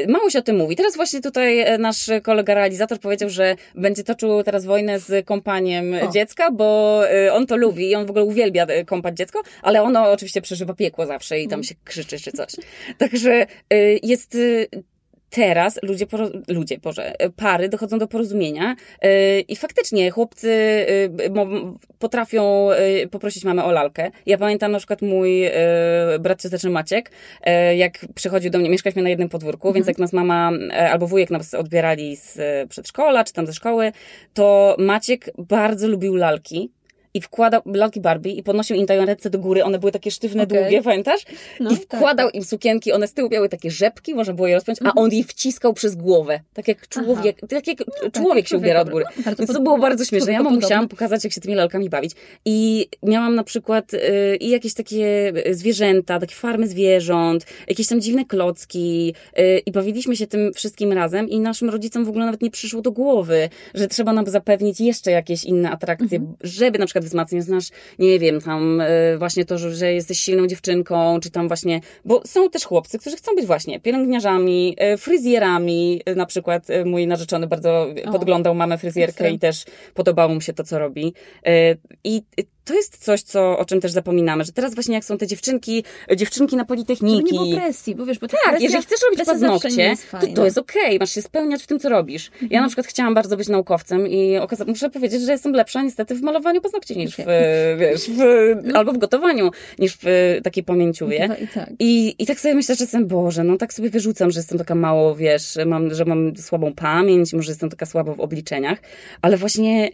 Mało się o tym mówi. Teraz właśnie tutaj e, nasz kolega realizator powiedział, że będzie toczył teraz wojnę z kompaniem o. dziecka, bo e, on to lubi i on w ogóle uwielbia e, kąpać dziecko, ale ono oczywiście przeżywa piekło zawsze i tam mhm. się krzyczy czy coś. Także jest teraz ludzie, ludzie, Boże, pary dochodzą do porozumienia yy, i faktycznie chłopcy yy, potrafią yy, poprosić mamę o lalkę. Ja pamiętam na przykład mój brat cioteczny Maciek, jak przychodził do mnie, mieszkaliśmy na jednym podwórku, mhm. więc jak nas mama albo wujek nas odbierali z przedszkola, czy tam ze szkoły, to Maciek bardzo lubił lalki i wkładał lalki Barbie i podnosił im taką ręce do góry, one były takie sztywne, okay. długie, pamiętasz? No, I wkładał tak, im sukienki, one z tyłu miały takie rzepki, można było je rozpiąć, a on je wciskał przez głowę, tak jak człowiek, tak jak no, człowiek tak, się ubiera od góry. No, Więc to było bardzo śmieszne. Ja mu musiałam pokazać, jak się tymi lalkami bawić. I miałam na przykład y, i jakieś takie zwierzęta, takie farmy zwierząt, jakieś tam dziwne klocki y, i bawiliśmy się tym wszystkim razem i naszym rodzicom w ogóle nawet nie przyszło do głowy, że trzeba nam zapewnić jeszcze jakieś inne atrakcje, -hmm. żeby na przykład wzmacniać, znasz, nie wiem, tam y, właśnie to, że jesteś silną dziewczynką, czy tam właśnie, bo są też chłopcy, którzy chcą być właśnie pielęgniarzami, y, fryzjerami, y, na przykład mój narzeczony bardzo o, podglądał mamę fryzjerkę i też podobało mu się to, co robi. I to jest coś, co, o czym też zapominamy, że teraz właśnie jak są te dziewczynki, dziewczynki na politechniki. Żeby nie było presji, bo wiesz, bo tak, presja, jeżeli chcesz robić paznokcie, to to jest okej, okay, masz się spełniać w tym, co robisz. Mhm. Ja na przykład chciałam bardzo być naukowcem i muszę powiedzieć, że jestem lepsza niestety w malowaniu paznokci niż w, wiesz, w, no. albo w gotowaniu, niż w takiej pamięciówie. I tak. I, I tak sobie myślę czasem, Boże, no tak sobie wyrzucam, że jestem taka mało, wiesz, mam, że mam słabą pamięć, może jestem taka słaba w obliczeniach, ale właśnie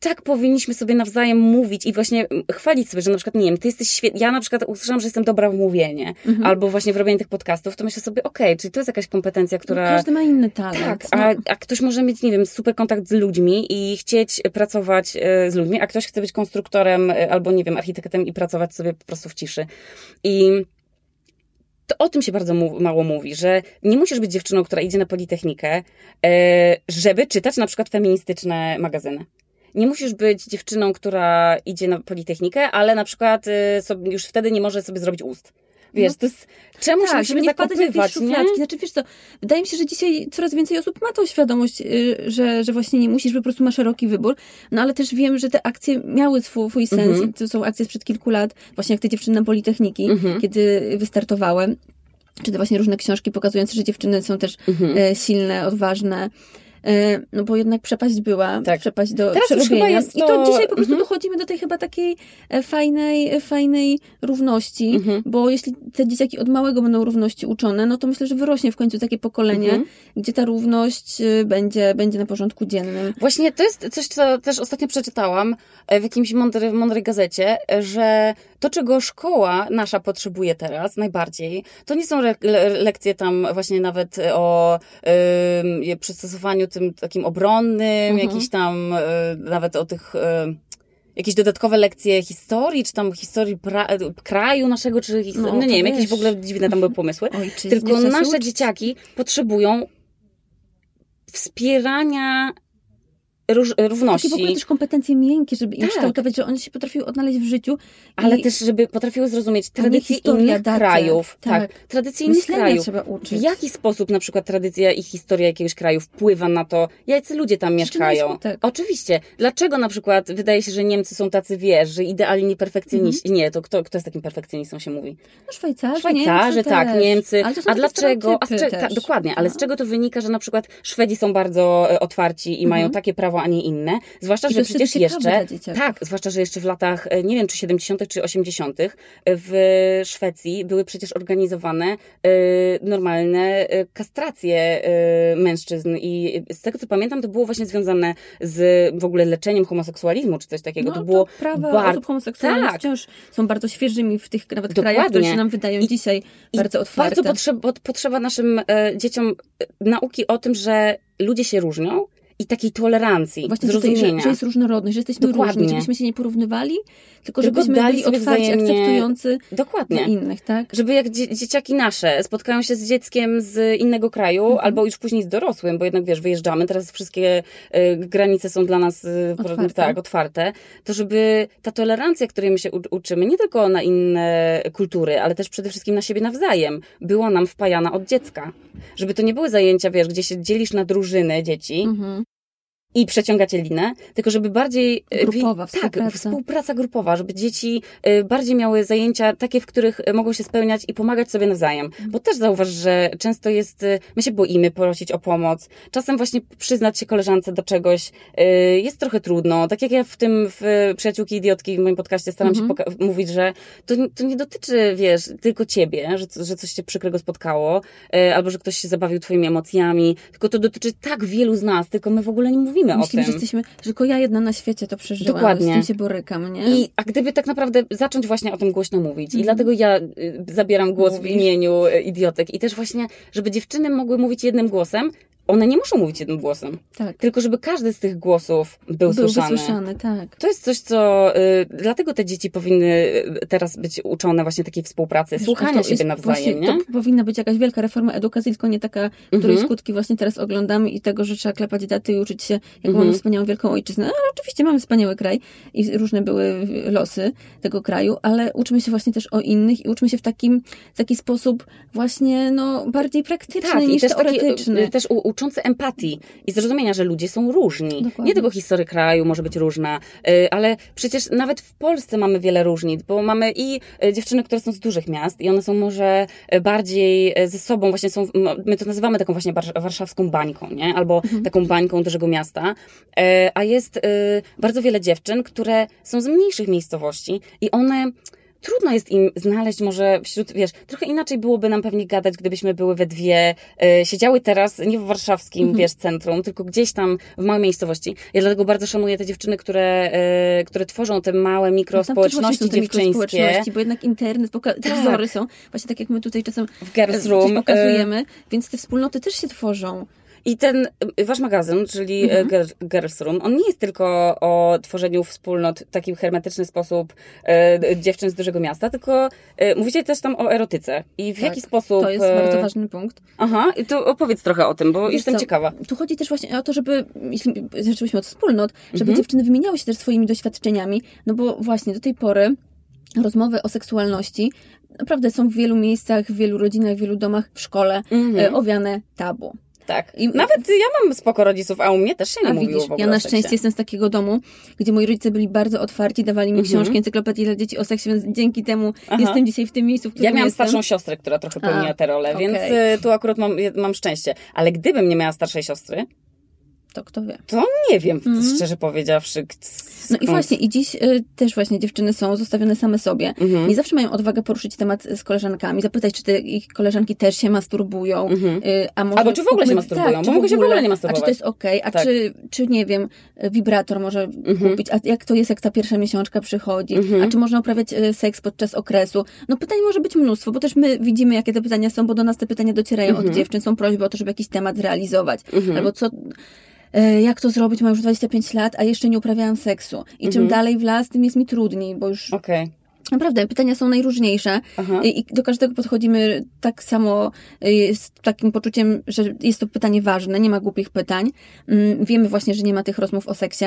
tak powinniśmy sobie nawzajem mówić i właśnie chwalić sobie, że na przykład, nie wiem, ty jesteś świetny. Ja na przykład usłyszałam, że jestem dobra w mówienie, mhm. albo właśnie w robieniu tych podcastów, to myślę sobie, okej, okay, czyli to jest jakaś kompetencja, która... No każdy ma inny talent. Tak, a, no. a ktoś może mieć, nie wiem, super kontakt z ludźmi i chcieć pracować e, z ludźmi, a ktoś chce być konstruktorem e, albo, nie wiem, architektem i pracować sobie po prostu w ciszy. I to o tym się bardzo mało mówi, że nie musisz być dziewczyną, która idzie na Politechnikę, e, żeby czytać na przykład feministyczne magazyny nie musisz być dziewczyną, która idzie na Politechnikę, ale na przykład y, sobie, już wtedy nie może sobie zrobić ust. Wiesz, no, to jest, czemu tak, musimy nie wpadać w jakieś szufladki. Znaczy, wiesz co, wydaje mi się, że dzisiaj coraz więcej osób ma tą świadomość, y, że, że właśnie nie musisz, po prostu ma szeroki wybór. No ale też wiem, że te akcje miały swój, swój sens. Mhm. To są akcje sprzed kilku lat, właśnie jak te dziewczyny na Politechniki, mhm. kiedy wystartowałem. czy te właśnie różne książki pokazujące, że dziewczyny są też mhm. e, silne, odważne. E, no bo jednak przepaść była, tak. przepaść do Teraz przerobienia. Jest to... I to dzisiaj po prostu mhm. dochodzimy do tej chyba takiej e, fajnej, e, fajnej równości, mhm. bo jeśli te dzieciaki od małego będą równości uczone, no to myślę, że wyrośnie w końcu takie pokolenie, mhm. gdzie ta równość będzie, będzie na porządku dziennym. Właśnie to jest coś, co też ostatnio przeczytałam w jakimś mądry, mądrej gazecie, że to, czego szkoła nasza potrzebuje teraz najbardziej, to nie są lekcje tam właśnie nawet o y, przystosowaniu tym takim obronnym, mhm. jakiś tam y, nawet o tych... Y, jakieś dodatkowe lekcje historii, czy tam historii pra- kraju naszego, czy no, no nie wiem, wiesz. jakieś w ogóle dziwne tam były pomysły. Tylko nasze dzieciaki potrzebują wspierania róż, równości. Takie w ogóle też kompetencje miękkie, żeby im tak. kształtować, że one się potrafiły odnaleźć w życiu. Ale i... też, żeby potrafiły zrozumieć tradycje innych daty. krajów. Tak. tak. Tradycje innych krajów. trzeba uczyć. W jaki sposób na przykład tradycja i historia jakiegoś kraju wpływa na to, jacy ludzie tam mieszkają. Oczywiście. Dlaczego na przykład wydaje się, że Niemcy są tacy, wiesz, że idealni perfekcjoniści. Mhm. Nie, to kto, kto jest takim perfekcjonistą się mówi? No Szwajcarzy, Szwajcarzy, Niemcy tak, też. Niemcy. A dlaczego? A cze- ta, dokładnie, ale z no. czego to wynika, że na przykład Szwedzi są bardzo e, otwarci i mhm. mają takie prawo, a nie inne? Zwłaszcza, I że przecież jeszcze. Tak, zwłaszcza, że jeszcze w latach, e, nie wiem, czy 70., czy 80., e, w Szwecji były przecież organizowane e, normalne kastracje mężczyzn. I z tego co pamiętam, to było właśnie związane z w ogóle leczeniem homoseksualizmu, czy coś takiego. No, to było. To prawa bar... osób homoseksualnych tak. wciąż są bardzo świeżymi w tych nawet Dokładnie. krajach, które się nam wydają I, dzisiaj i bardzo otwarte. Bardzo potrzeba, potrzeba naszym dzieciom nauki o tym, że ludzie się różnią i takiej tolerancji, Właśnie zrozumienia. Że, że jest różnorodność, że jesteśmy Dokładnie. różni, żebyśmy się nie porównywali, tylko, tylko żebyśmy byli otwarci, wzajemnie... akceptujący Dokładnie. innych, tak? Żeby jak dzie dzieciaki nasze spotkają się z dzieckiem z innego kraju, mhm. albo już później z dorosłym, bo jednak wiesz, wyjeżdżamy, teraz wszystkie y, granice są dla nas y, otwarte. tak, otwarte, to żeby ta tolerancja, której my się uczymy, nie tylko na inne kultury, ale też przede wszystkim na siebie nawzajem, była nam wpajana od dziecka. Żeby to nie były zajęcia, wiesz, gdzie się dzielisz na drużyny dzieci, mhm i przeciągacie linę, tylko żeby bardziej... E, grupowa, tak, współpraca. Tak, współpraca grupowa, żeby dzieci e, bardziej miały zajęcia takie, w których e, mogą się spełniać i pomagać sobie nawzajem. Bo też zauważ, że często jest, my się boimy prosić o pomoc, czasem właśnie przyznać się koleżance do czegoś jest trochę trudno. Tak jak ja w tym, w Przyjaciółki Idiotki w moim podcaście staram mhm. się mówić, że to, to nie dotyczy, wiesz, tylko ciebie, że, że coś cię przykrego spotkało, albo że ktoś się zabawił twoimi emocjami, tylko to dotyczy tak wielu z nas, tylko my w ogóle nie mówimy mówimy Myślimy, o tym. że jesteśmy, że tylko ja jedna na świecie to przeżyłam, Dokładnie. z tym się borykam, nie? I, a gdyby tak naprawdę zacząć właśnie o tym głośno mówić mm. i mhm. dlatego ja y, zabieram głos Mówisz. w imieniu y, idiotek i też właśnie, żeby dziewczyny mogły mówić jednym głosem, one nie muszą mówić jednym głosem. Tak. Tylko żeby każdy z tych głosów był, był słyszany. tak. To jest coś, co y, dlatego te dzieci powinny y, teraz być uczone właśnie takiej współpracy, Wiesz, słuchania siebie nawzajem, nie? To powinna być jakaś wielka reforma edukacji, tylko nie taka, której mhm. skutki właśnie teraz oglądamy i tego, że trzeba klepać daty i uczyć się, jak mhm. mamy wspaniałą wielką ojczyznę. Ale oczywiście mamy wspaniały kraj i różne były losy tego kraju, ale uczmy się właśnie też o innych i uczmy się w takim, w taki sposób właśnie no, bardziej praktyczny tak, niż i też teoretyczny. Taki, też u, uczący empatii i zrozumienia, że ludzie są różni. Dokładnie. Nie tylko historia kraju może być różna, y, ale przecież nawet w Polsce mamy wiele różnic, bo mamy i y, dziewczyny, które są z dużych miast i one są może y, bardziej ze sobą, właśnie są, my to nazywamy taką właśnie warszawską bańką, nie? Albo mhm. taką bańką dużego miasta, a jest bardzo wiele dziewczyn, które są z mniejszych miejscowości i one trudno jest im znaleźć może wśród, wiesz, trochę inaczej byłoby nam pewnie gadać, gdybyśmy były we dwie, y, siedziały teraz nie w warszawskim, mhm. wiesz, centrum, tylko gdzieś tam w małej miejscowości. Ja dlatego bardzo szanuję te dziewczyny, które, y, które tworzą te małe mikrospołeczności no, dziewczyńskie. Bo jednak internet, te tak. wzory są, właśnie tak jak my tutaj czasem w Girls Room pokazujemy, więc te wspólnoty też się tworzą. I ten y, wasz magazyn, czyli y, mhm. Girls Room, on nie jest tylko o tworzeniu wspólnot w taki hermetyczny sposób e, dziewczyn z dużego miasta, tylko e, mówicie też tam o erotyce. I w tak, jaki sposób. To jest bardzo ważny punkt. Aha, i to opowiedz trochę o tym, bo Wiesz jestem co, ciekawa. Tu chodzi też właśnie o to, żeby, jeśli zaczęłyśmy od wspólnot, żeby mhm. dziewczyny wymieniały się też swoimi doświadczeniami, no bo właśnie do tej pory rozmowy o seksualności naprawdę są w wielu miejscach, w wielu rodzinach, w wielu domach, w szkole mhm. owiane tabu. Tak. I nawet ja mam spoko rodziców, a u mnie też się nie a mówiło widzisz, Ja na szczęście jestem z takiego domu, gdzie moi rodzice byli bardzo otwarci, dawali mi mhm. książki, encyklopedii dla dzieci o seksie, więc dzięki temu Aha. jestem dzisiaj w tym miejscu, w którym Ja miałam jestem. starszą siostrę, która trochę pełniła tę rolę, okay. więc y, tu akurat mam, mam szczęście. Ale gdybym nie miała starszej siostry, to kto wie. To nie wiem, mm. szczerze powiedziawszy. No i właśnie, i dziś y, też właśnie dziewczyny są zostawione same sobie. Mm-hmm. Nie zawsze mają odwagę poruszyć temat z koleżankami, zapytać, czy te ich koleżanki też się masturbują. Mm-hmm. Y, a może Albo czy w ogóle się masturbują, tak, bo mogą się w ogóle nie masturbować. A czy to jest okej, okay, a tak. czy, czy, nie wiem, wibrator może mm-hmm. kupić, a jak to jest, jak ta pierwsza miesiączka przychodzi, mhm. a czy można uprawiać y, seks podczas okresu. No pytań może być mnóstwo, bo też my widzimy, jakie te pytania są, bo do nas te pytania docierają od mhm. dziewczyn, są prośby o to, żeby jakiś temat zrealizować. Mhm. Albo co jak to zrobić, mam już 25 lat, a jeszcze nie uprawiałam seksu. I czym mhm. dalej w las, tym jest mi trudniej, bo już okay. Naprawdę, pytania są najróżniejsze Aha. i do każdego podchodzimy tak samo y, z takim poczuciem, że jest to pytanie ważne, nie ma głupich pytań. Mm, wiemy właśnie, że nie ma tych rozmów o seksie.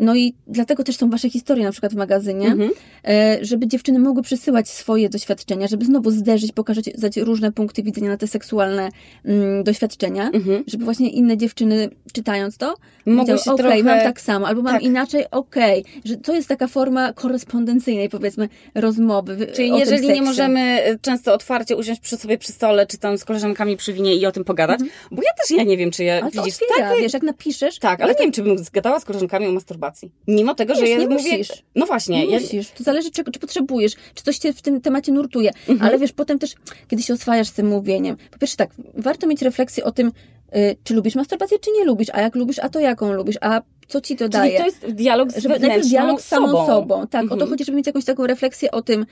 No i dlatego też są wasze historie na przykład w magazynie, mhm. E, żeby dziewczyny mogły przysyłać swoje doświadczenia, żeby znowu zderzyć, pokazać różne punkty widzenia na te seksualne mm, doświadczenia, mhm. żeby właśnie inne dziewczyny czytając to, mogły okej, okay, trochę... mam tak samo, albo mam tak. inaczej, okej, okay. że to jest taka forma korespondencyjnej powiedzmy, rozmowy. Czyli jeżeli nie możemy e, często otwarcie usiąść przy sobie przy stole, czy tam z koleżankami przy winie i o tym pogadać, mhm. bo ja też ja nie wiem, czy ja, ale widzisz, tak, wiesz, jak napiszesz. Tak, ale nie wiem, czy bym zgadała z koleżankami o masturbacji. Mimo tego, że ja nie mówię... Musisz. No właśnie. Nie ja... musisz. To zależy, czego, czy potrzebujesz, czy coś cię w tym temacie nurtuje. Mhm. Ale wiesz, potem też, kiedy się oswajasz z tym mówieniem, po pierwsze tak, warto mieć refleksję o tym, y, czy lubisz masturbację, czy nie lubisz, a jak lubisz, a to jaką lubisz, a co ci to Czyli daje. to jest dialog z żeby, najpierw dialog z samą sobą. sobą. Tak, mhm. o to mhm. chodzi, żeby mieć jakąś taką refleksję o tym,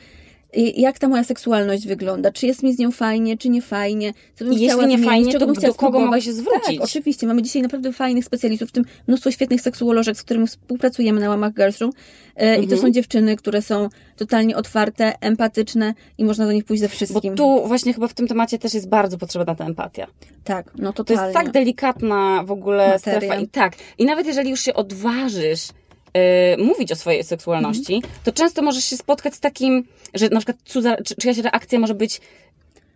jak ta moja seksualność wygląda, czy jest mi z nią fajnie, czy nie fajnie, co bym jeśli nie zmienić, fajnie, to bym do kogo mogę się zwrócić? Tak, oczywiście, mamy dzisiaj naprawdę fajnych specjalistów, w tym mnóstwo świetnych seksuolożek, z którymi współpracujemy na łamach Girls Room mhm. i to mhm. są dziewczyny, które są totalnie otwarte, empatyczne i można do nich pójść ze wszystkim. Bo tu właśnie chyba w tym temacie też jest bardzo potrzebna ta empatia. Tak, no totalnie. To jest tak delikatna w ogóle Materia. strefa i tak. I nawet jeżeli już się odważysz Y, mówić o swojej seksualności, mm. to często możesz się spotkać z takim, że na przykład cudza, czy, czyjaś reakcja może być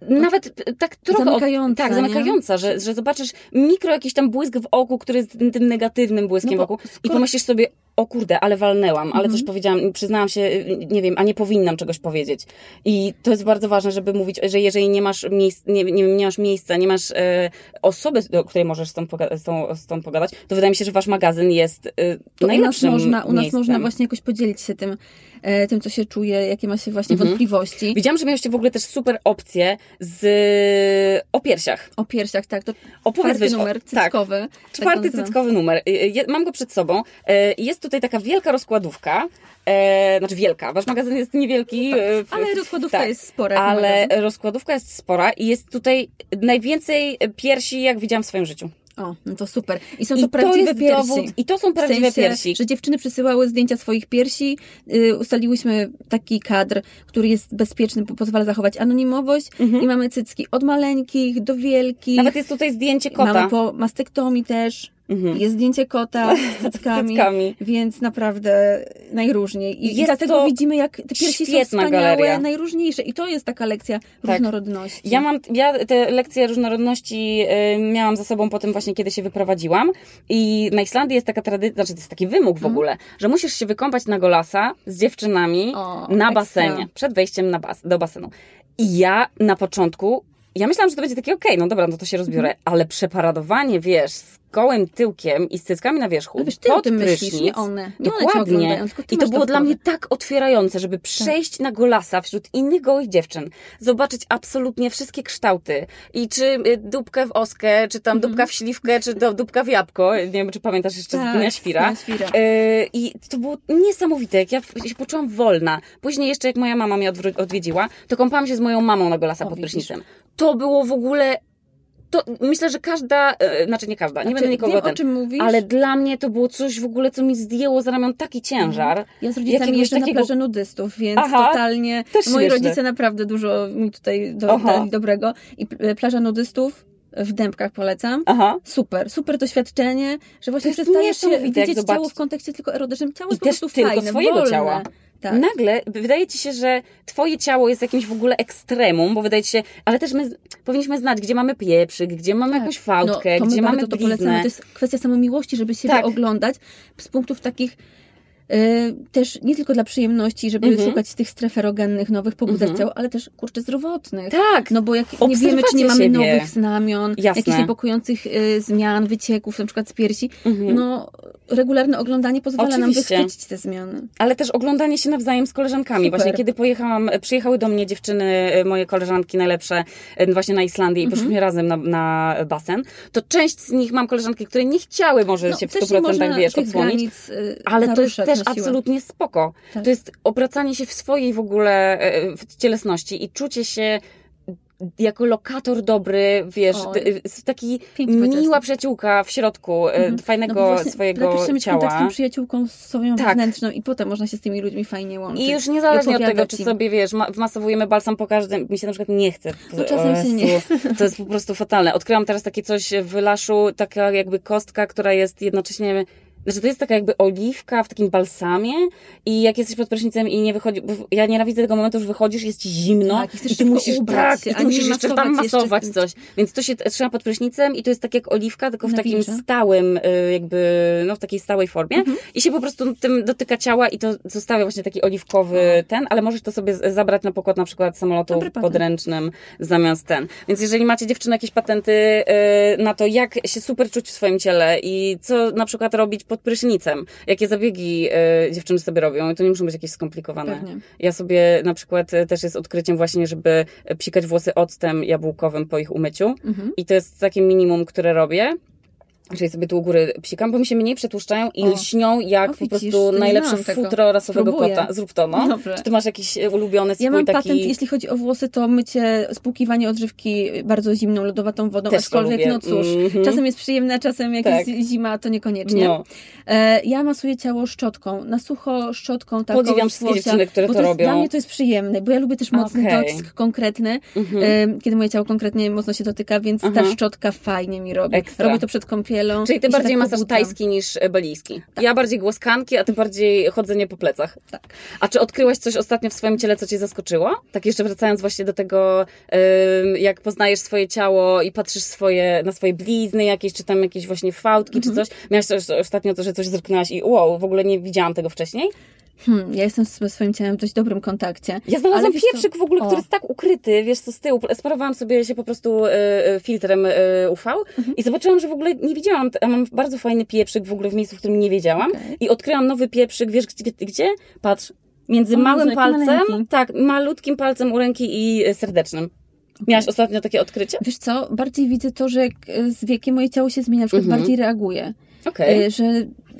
nawet tak trochę. Zamykająca. Od, tak, zamykająca, że, że zobaczysz mikro jakiś tam błysk w oku, który jest tym, negatywnym błyskiem no wokół skoro... i pomyślisz sobie, o kurde, ale walnęłam, ale coś mhm. powiedziałam, przyznałam się, nie wiem, a nie powinnam czegoś powiedzieć. I to jest bardzo ważne, żeby mówić, że jeżeli nie masz, miejsc, nie, nie, nie masz miejsca, nie masz e, osoby, do której możesz z tą, z, tą, z tą pogadać, to wydaje mi się, że wasz magazyn jest e, najlepszym u nas można, U nas można właśnie jakoś podzielić się tym, tym, co się czuje, jakie ma się właśnie mhm. wątpliwości. Widziałam, że mieliście w ogóle też super opcje z o piersiach. O piersiach, tak. To Opowiedz czwarty numer tak. cyckowy. Tak, czwarty tak cyckowy numer. Mam go przed sobą. E, jest tutaj taka wielka rozkładówka. E, znaczy wielka, wasz magazyn jest niewielki. E, ale rozkładówka tak, jest spora. Ale rozkładówka jest spora i jest tutaj najwięcej piersi, jak widziałam w swoim życiu. O, no to super. I są to I prawdziwe to piersi. Dowód, I to są prawdziwe w sensie, piersi. Że dziewczyny przysyłały zdjęcia swoich piersi. Yy, ustaliłyśmy taki kadr, który jest bezpieczny, pozwala zachować anonimowość. Mhm. I mamy cycki od maleńkich do wielkich. Nawet jest tutaj zdjęcie kota. Mamy po mastektomii też. Mhm. Jest zdjęcie kota z cyckami, cyckami, więc naprawdę najróżniej. I, i dlatego to widzimy, jak te piersi są wspaniałe, galeria. najróżniejsze. I to jest taka lekcja tak. różnorodności. Ja mam, ja te lekcje różnorodności y, miałam za sobą po tym właśnie, kiedy się wyprowadziłam. I na Islandii jest taka tradycja, znaczy to jest taki wymóg w mhm. ogóle, że musisz się wykąpać na golasa z dziewczynami o, na ekstra. basenie, przed wejściem na bas do basenu. I ja na początku ja myślałam, że to będzie takie, okej, okay, no dobra, no to się rozbiorę, mhm. ale przeparadowanie, wiesz, z gołym tyłkiem i z cyckami na wierzchu, no wiesz, ty pod prysznic, nie one. Nie dokładnie. One I to było dla mnie tak otwierające, żeby tak. przejść tak. na golasa wśród innych gołych dziewczyn, zobaczyć absolutnie wszystkie kształty i czy y, dupkę w oskę, czy tam mhm. dupka w śliwkę, czy do, dupka w jabłko, nie wiem, czy pamiętasz jeszcze tak, z Dnia Świra. świra. Yy, I to było niesamowite, jak ja się poczułam wolna. Później jeszcze, jak moja mama mnie odwiedziła, to kąpałam się z moją mamą na golasa o, pod prysznicem. To było w ogóle to myślę, że każda, e, znaczy nie każda, nie znaczy, będę nikogo wiem, ten, o czym mówisz. ale dla mnie to było coś w ogóle, co mi zdjęło za ramion taki ciężar. Ja z rodzicami jeżdżę takiego... na plażę nudystów, więc Aha, totalnie, moi rodzice naprawdę dużo mi tutaj do, dali dobrego i plaża nudystów w Dębkach polecam. Aha. Super, super doświadczenie, że właśnie przestajesz się widzieć ciało w kontekście tylko erotycznym. Ciało I jest po prostu tylko fajne, swojego wolne. ciała. Tak. nagle wydaje ci się, że twoje ciało jest jakimś w ogóle ekstremum, bo wydaje ci się, ale też my powinniśmy znać, gdzie mamy pieprzyk, gdzie mamy jakąś fałdkę, no, to gdzie mamy bardzo to polecamy. To jest kwestia samomiłości, żeby siebie Tak. oglądać z punktów takich y, też nie tylko dla przyjemności, żeby Mhm. szukać tych stref erogennych, nowych, pobudzać Mhm. ciało, ale też kurczę zdrowotnych. Tak, No bo jak nie wiemy, czy nie mamy siebie. nowych znamion, Jasne. jakichś niepokojących y, zmian, wycieków, na przykład z piersi, Mhm. no regularne oglądanie pozwala nam Oczywiście. wychwycić te zmiany. ale też oglądanie się nawzajem z koleżankami. Super. Właśnie kiedy pojechałam, przyjechały do mnie dziewczyny, e, moje koleżanki najlepsze, e, właśnie na Islandii i Mhm. poszliśmy razem na, na basen, to część z nich mam koleżanki, które nie chciały może No, się w też 100% nie można wiesz, odsłonić. granic, y, Ale to jest też absolutnie spoko. Tak. To jest obracanie się w swojej w ogóle w cielesności i czucie się jako lokator dobry, wiesz, y, taki miła przyjaciółka w środku Mhm. fajnego No właśnie swojego lepiej mieć kontakt z ciała. tą przyjaciółką swoją Tak. wewnętrzną i potem można się z tymi ludźmi fajnie łączyć. I już niezależnie od tego, czy im. sobie, wiesz, ma, wmasowujemy balsam po każdym, mi się na przykład nie chce. No, czasem O się nie To jest po prostu fatalne. Odkryłam teraz takie coś w laszu, taka jakby kostka, która jest jednocześnie... Znaczy to jest taka jakby oliwka w takim balsamie i jak jesteś pod prysznicem i nie wychodzi, ja nienawidzę tego momentu, że wychodzisz, jest ci zimno Tak, i chcesz i ty musisz, ubrać tak, się, i ty musisz jeszcze tam masować jeszcze coś. Więc to się trzyma pod prysznicem i to jest tak jak oliwka, tylko w takim stałym, y, jakby, no w takiej stałej formie Mhm. i się po prostu tym dotyka ciała i to zostawia właśnie taki oliwkowy ten, ale możesz to sobie zabrać na pokład na przykład samolotu podręcznym zamiast ten. Więc jeżeli macie dziewczyny jakieś patenty y, na to, jak się super czuć w swoim ciele i co na przykład robić pod prysznicem, jakie zabiegi y, dziewczyny sobie robią i to nie muszą być jakieś skomplikowane. Pewnie. Ja sobie na przykład y, też jest odkryciem właśnie, żeby psikać włosy octem jabłkowym po ich umyciu Mhm. i to jest takie minimum, które robię. Czyli sobie tu u góry psikam, bo mi się mniej przetłuszczają i O. lśnią jak O, po widzisz, prostu to nie najlepsze futro rasowego Spróbuję. kota. Zrób to, no. Dobrze. Czy ty masz jakiś ulubiony swój Ja mam taki... patent, jeśli chodzi o włosy, to mycie, spłukiwanie odżywki bardzo zimną, lodowatą wodą, Też to aczkolwiek, no cóż, Mhm. czasem jest przyjemne, czasem jak Tak. jest zima, to niekoniecznie. No. E, ja masuję ciało szczotką, na sucho szczotką taką Podziwiam wszystkie włosia, dziewczyny, które to jest, robią. Dla mnie to jest przyjemne, bo ja lubię też mocny docisk konkretny, Mhm. e, kiedy moje ciało konkretnie mocno się dotyka, więc Aha. ta szczotka fajnie mi robi. Ekstra. Robię to przed kąpielą. Czyli ty bardziej tak masaż pobudzam. tajski niż e, belijski. Ja bardziej głoskanki, a ty bardziej chodzenie po plecach. Tak. A czy odkryłaś coś ostatnio w swoim ciele, co cię zaskoczyło? Tak jeszcze wracając właśnie do tego, jak poznajesz swoje ciało i patrzysz swoje, na swoje blizny jakieś, czy tam jakieś właśnie fałdki, Mhm. czy coś. Miałaś coś ostatnio to, że coś zerknęłaś i wow, w ogóle nie widziałam tego wcześniej? Hmm, ja jestem ze swoim ciałem w dość dobrym kontakcie. Ja znalazłam wiesz co? pieprzyk w ogóle, O. który jest tak ukryty, wiesz co, z tyłu. Sparowałam sobie się po prostu e, e, filtrem e, UV Mhm. i zobaczyłam, że w ogóle nie widziałam, a mam bardzo fajny pieprzyk w ogóle w miejscu, w którym nie wiedziałam Okej. i odkryłam nowy pieprzyk, wiesz gdzie? gdzie? Patrz, między O, małym palcem, maleńki. tak, malutkim palcem u ręki i e, serdecznym. Miałaś ostatnio takie odkrycie? Wiesz co, bardziej widzę to, że e, z wiekiem moje ciało się zmienia, na przykład Mhm. bardziej reaguje. E, Że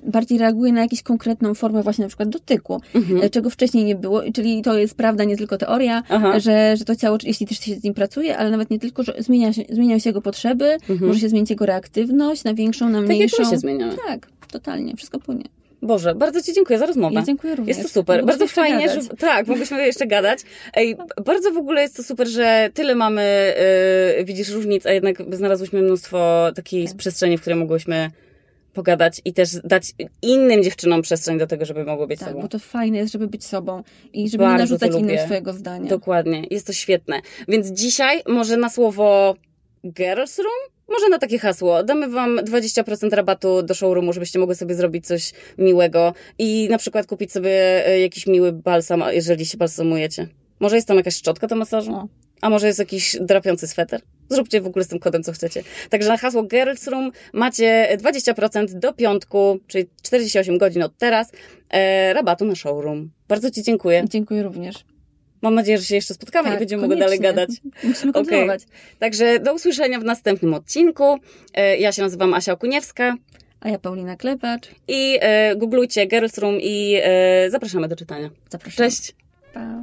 bardziej reaguje na jakąś konkretną formę właśnie na przykład dotyku, Mhm. e, czego wcześniej nie było. Czyli to jest prawda, nie tylko teoria, Aha. że, że to ciało, jeśli też się z nim pracuje, ale nawet nie tylko, że zmienia się, zmieniają się jego potrzeby, Mhm. może się zmienić jego reaktywność na większą, na Tak jak mniejszą. my się zmieniamy. Tak, totalnie, wszystko płynie. Boże, bardzo Ci dziękuję za rozmowę. Ja dziękuję również. Jest to super. Mogliśmy bardzo fajnie, gadać. że. Tak, mogliśmy jeszcze gadać. Ej, bardzo w ogóle jest to super, że tyle mamy, yy, widzisz, różnic, a jednak znalazłyśmy mnóstwo takiej Tak. przestrzeni, w której mogłyśmy pogadać i też dać innym dziewczynom przestrzeń do tego, żeby mogły być Tak, sobą. bo to fajne jest, żeby być sobą i żeby nie Bardzo narzucać to innym swojego zdania. Dokładnie, jest to świetne. Więc dzisiaj może na słowo Girls Room? Może na takie hasło. Damy Wam 20% rabatu do showroomu, żebyście mogły sobie zrobić coś miłego i na przykład kupić sobie e, jakiś miły balsam, jeżeli się balsamujecie. Może jest tam jakaś szczotka do masażu? A może jest jakiś drapiący sweter? Zróbcie w ogóle z tym kodem, co chcecie. Także na hasło Girls Room macie 20% do piątku, czyli 48 godzin od teraz, e, rabatu na showroom. Bardzo Ci dziękuję. Dziękuję również. Mam nadzieję, że się jeszcze spotkamy i Tak, będziemy mogły dalej koniecznie. gadać. Musimy kontynuować. Także do usłyszenia w następnym odcinku. E, Ja się nazywam Asia Okuniewska A ja Paulina Klepacz. i e, googlujcie Girls Room i e, zapraszamy do czytania. Cześć! Pa.